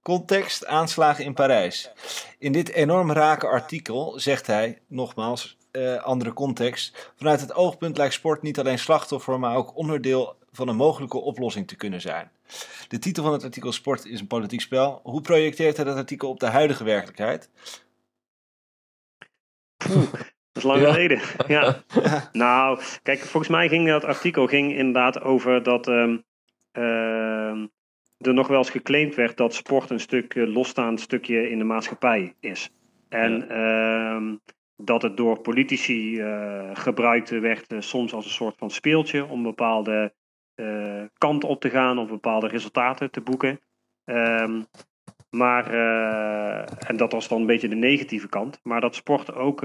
Context aanslagen in Parijs. In dit enorm rake artikel zegt hij, nogmaals, eh, andere context. Vanuit het oogpunt lijkt sport niet alleen slachtoffer, maar ook onderdeel van een mogelijke oplossing te kunnen zijn. De titel van het artikel Sport is een politiek spel. Hoe projecteert hij dat artikel op de huidige werkelijkheid? Dat is lang Ja. geleden. *laughs* ja. Nou, kijk, volgens mij ging dat artikel ging inderdaad over dat ehm, ehm, er nog wel eens geclaimd werd dat sport een stuk eh, losstaand stukje in de maatschappij is. En ehm, dat het door politici eh, gebruikt werd, eh, soms als een soort van speeltje om bepaalde kant op te gaan of bepaalde resultaten te boeken. Ehm, maar, en dat was dan een beetje de negatieve kant. Maar dat sport ook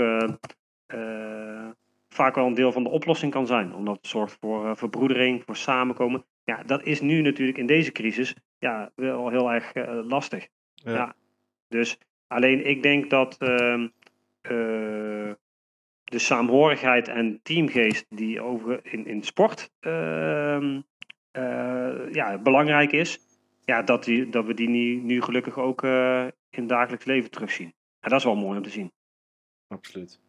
vaak wel een deel van de oplossing kan zijn. Omdat het zorgt voor verbroedering, voor samenkomen. Ja, dat is nu natuurlijk in deze crisis ja, wel heel erg eh, lastig. Ja. Ja. Dus alleen ik denk dat ehm, eh, de saamhorigheid en teamgeest die over in, in sport ehm, eh, ja, belangrijk is, ja, dat, die, dat we die nu, nu gelukkig ook in het dagelijks leven terugzien. En dat is wel mooi om te zien. Absoluut.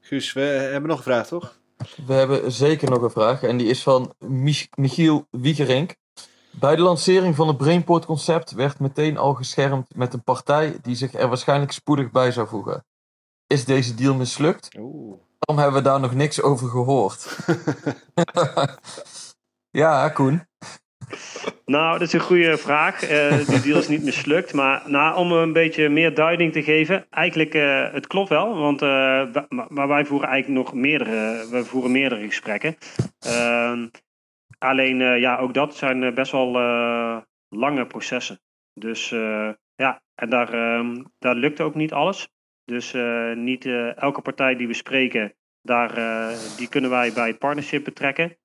Guus, we hebben nog een vraag, toch? We hebben zeker nog een vraag en die is van Mich- Michiel Wiegerink. Bij de lancering van het Brainport concept werd meteen al geschermd met een partij die zich er waarschijnlijk spoedig bij zou voegen. Is deze deal mislukt? Oeh. Waarom hebben we daar nog niks over gehoord? *laughs* ja, Koen. Nou, dat is een goede vraag. Eh die deal is niet mislukt. Maar nou, om een beetje meer duiding te geven. Eigenlijk, eh, het klopt wel. Want, eh, maar, wij voeren eigenlijk nog meerdere, we voeren meerdere gesprekken. Ehm, alleen, ja, ook dat zijn best wel lange processen. Dus ja, en daar, ehm, daar lukt ook niet alles. Dus niet elke partij die we spreken, daar, die kunnen wij bij het partnership betrekken.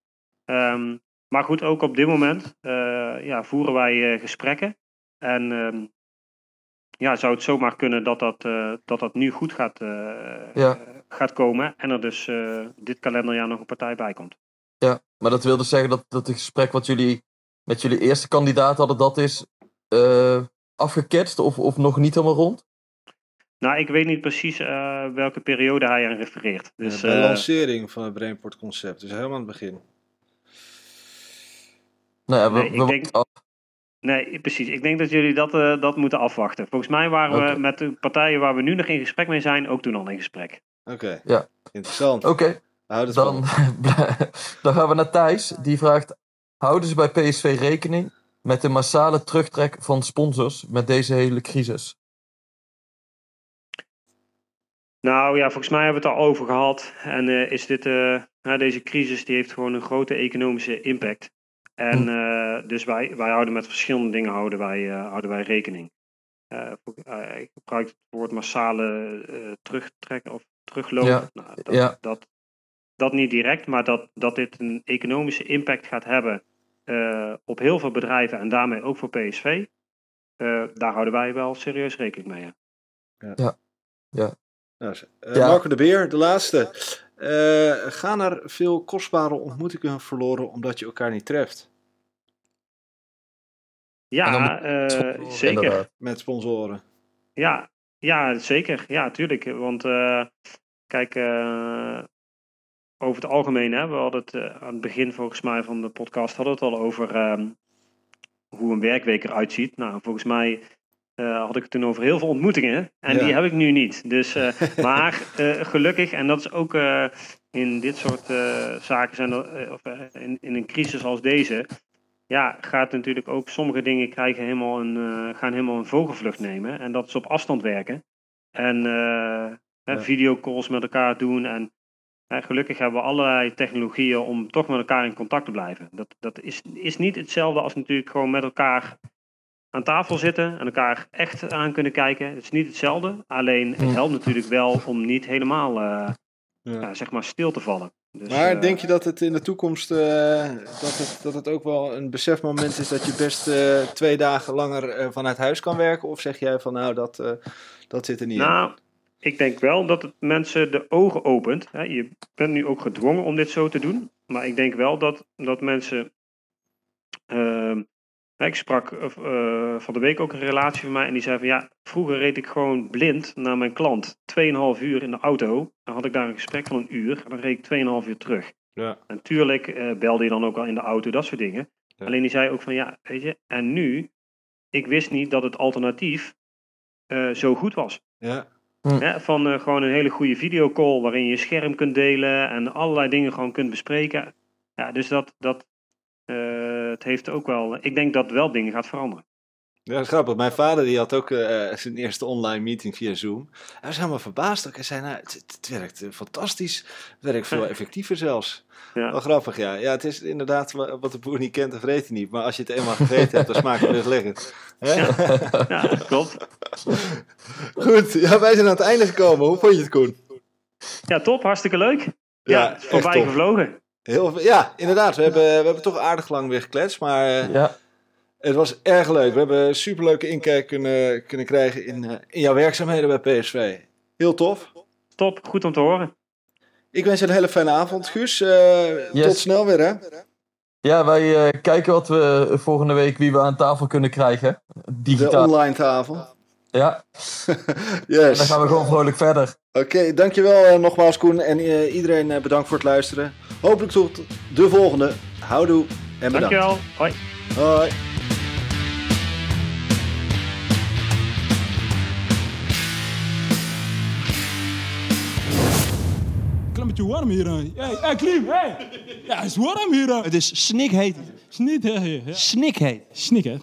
Ehm, maar goed, ook op dit moment eh, ja, voeren wij eh, gesprekken. En ehm, ja, zou het zomaar kunnen dat dat, eh, dat, dat nu goed gaat, Ja. gaat komen. En er dus eh, dit kalenderjaar nog een partij bij komt. Ja, maar dat wil dus zeggen dat, dat het gesprek wat jullie met jullie eerste kandidaat hadden, dat is eh afgeketst of, of nog niet helemaal rond? Nou, ik weet niet precies eh, welke periode hij aan refereert. Dus, Ja, de lancering van het Brainport concept, dus helemaal aan het begin. Nou we, Nee, ik we wachten denk- af. Nee, precies. Ik denk dat jullie dat, eh, dat moeten afwachten. Volgens mij waren we met de partijen waar we nu nog in gesprek mee zijn, ook toen al in gesprek. Oké. Ja. Interessant. Oké, het dan, *laughs* dan gaan we naar Thijs. Die vraagt, houden ze bij PSV rekening met de massale terugtrek van sponsors met deze hele crisis? Nou ja, volgens mij hebben we het al over gehad. En eh, is dit, eh, nou, deze crisis die heeft gewoon een grote economische impact. En Hm. eh, dus wij, wij houden met verschillende dingen houden wij, eh, houden wij rekening. Eh, ik gebruik het woord massale eh, terugtrekken of teruglopen. Ja, Nou, dat, ja. dat, dat niet direct, maar dat, dat dit een economische impact gaat hebben eh, op heel veel bedrijven en daarmee ook voor PSV. eh, daar houden wij wel serieus rekening mee. ja. Nou, eh, Ja. Marco de Beer, de laatste. Eh, gaan er veel kostbare ontmoetingen verloren omdat je elkaar niet treft Ja, eh, zeker. met sponsoren? Ja, ja, zeker. Ja, tuurlijk. Want eh, kijk, eh, over het algemeen, hè, we hadden het eh, aan het begin volgens mij van de podcast hadden we het al over ehm, hoe een werkweek eruit ziet. Nou, volgens mij eh, had ik het toen over heel veel ontmoetingen en Ja. die heb ik nu niet. Dus, eh, *laughs* maar eh, gelukkig, en dat is ook in dit soort zaken, zijn er, of in, in een crisis als deze, ja, gaat natuurlijk ook sommige dingen krijgen helemaal een, gaan helemaal een vogelvlucht nemen. En dat is op afstand werken. En Ja. videocalls met elkaar doen. En gelukkig hebben we allerlei technologieën om toch met elkaar in contact te blijven. Dat, dat is, is niet hetzelfde als natuurlijk gewoon met elkaar aan tafel zitten en elkaar echt aan kunnen kijken. Het is niet hetzelfde. Alleen het helpt natuurlijk wel om niet helemaal eh, Ja. ja, zeg maar stil te vallen. Dus, Maar eh, denk je dat het in de toekomst eh, dat, het, dat het ook wel een besefmoment is dat je best eh, twee dagen langer eh, vanuit huis kan werken? Of zeg jij van nou dat, eh, dat zit er niet in? Nou, ik denk wel dat het mensen de ogen opent. Hè. Je bent nu ook gedwongen om dit zo te doen. Maar ik denk wel dat, dat mensen. Ik sprak eh, van de week ook een relatie van mij en die zei van ja, vroeger reed ik gewoon blind naar mijn klant. 2,5 uur in de auto. Dan had ik daar een gesprek van een uur en dan reed ik 2,5 uur terug. Ja. En tuurlijk eh, belde je dan ook al in de auto, dat soort dingen. Ja. Alleen die zei ook van ja, weet je, en nu, ik wist niet dat het alternatief eh, zo goed was. Ja. Hè, van eh, gewoon een hele goede videocall waarin je je scherm kunt delen en allerlei dingen gewoon kunt bespreken. Ja, dus dat, dat eh, het heeft ook wel. Ik denk dat wel dingen gaat veranderen. Ja, dat is grappig. Mijn vader die had ook eh, zijn eerste online meeting via Zoom. Hij was helemaal verbaasd. ook. Hij zei, nou, het, het werkt eh, fantastisch. Het werkt veel *laughs* effectiever zelfs. Ja. Wel grappig, ja. Ja, het is inderdaad wa- wat de boer niet kent, dat vreet hij niet. Maar als je het eenmaal gegeten hebt, dan smaakt het best lekker. Ja, dat klopt. *laughs* Goed, ja, wij zijn aan het einde gekomen. Hoe vond je het, Koen? Ja, top. Hartstikke leuk. Ja, Ja, voorbij gevlogen. Heel, ja, inderdaad. We hebben, we hebben toch aardig lang weer gekletst. Maar eh, Ja, het was erg leuk. We hebben een superleuke inkijk kunnen, kunnen krijgen in, eh, in jouw werkzaamheden bij PSV. Heel tof. Top, goed om te horen. Ik wens je een hele fijne avond, Guus. Eh, Yes. Tot snel weer, hè? ja wij eh, kijken wat we volgende week wie we aan tafel kunnen krijgen. De Digitaal. online tafel. Ja, *laughs* Yes. dan gaan we gewoon vrolijk verder. Oké, dankjewel eh, nogmaals Koen en eh, iedereen eh, bedankt voor het luisteren. Hopelijk tot de volgende. Houdoe en bedankt. Dankjewel. Hoi. Hoi. Klimmetje warm hier. Hey, hey, Klim, hey. Ja, het is warm hier. Het is snikheet. Snik, hè, hè. Snikheet. Snik, hè.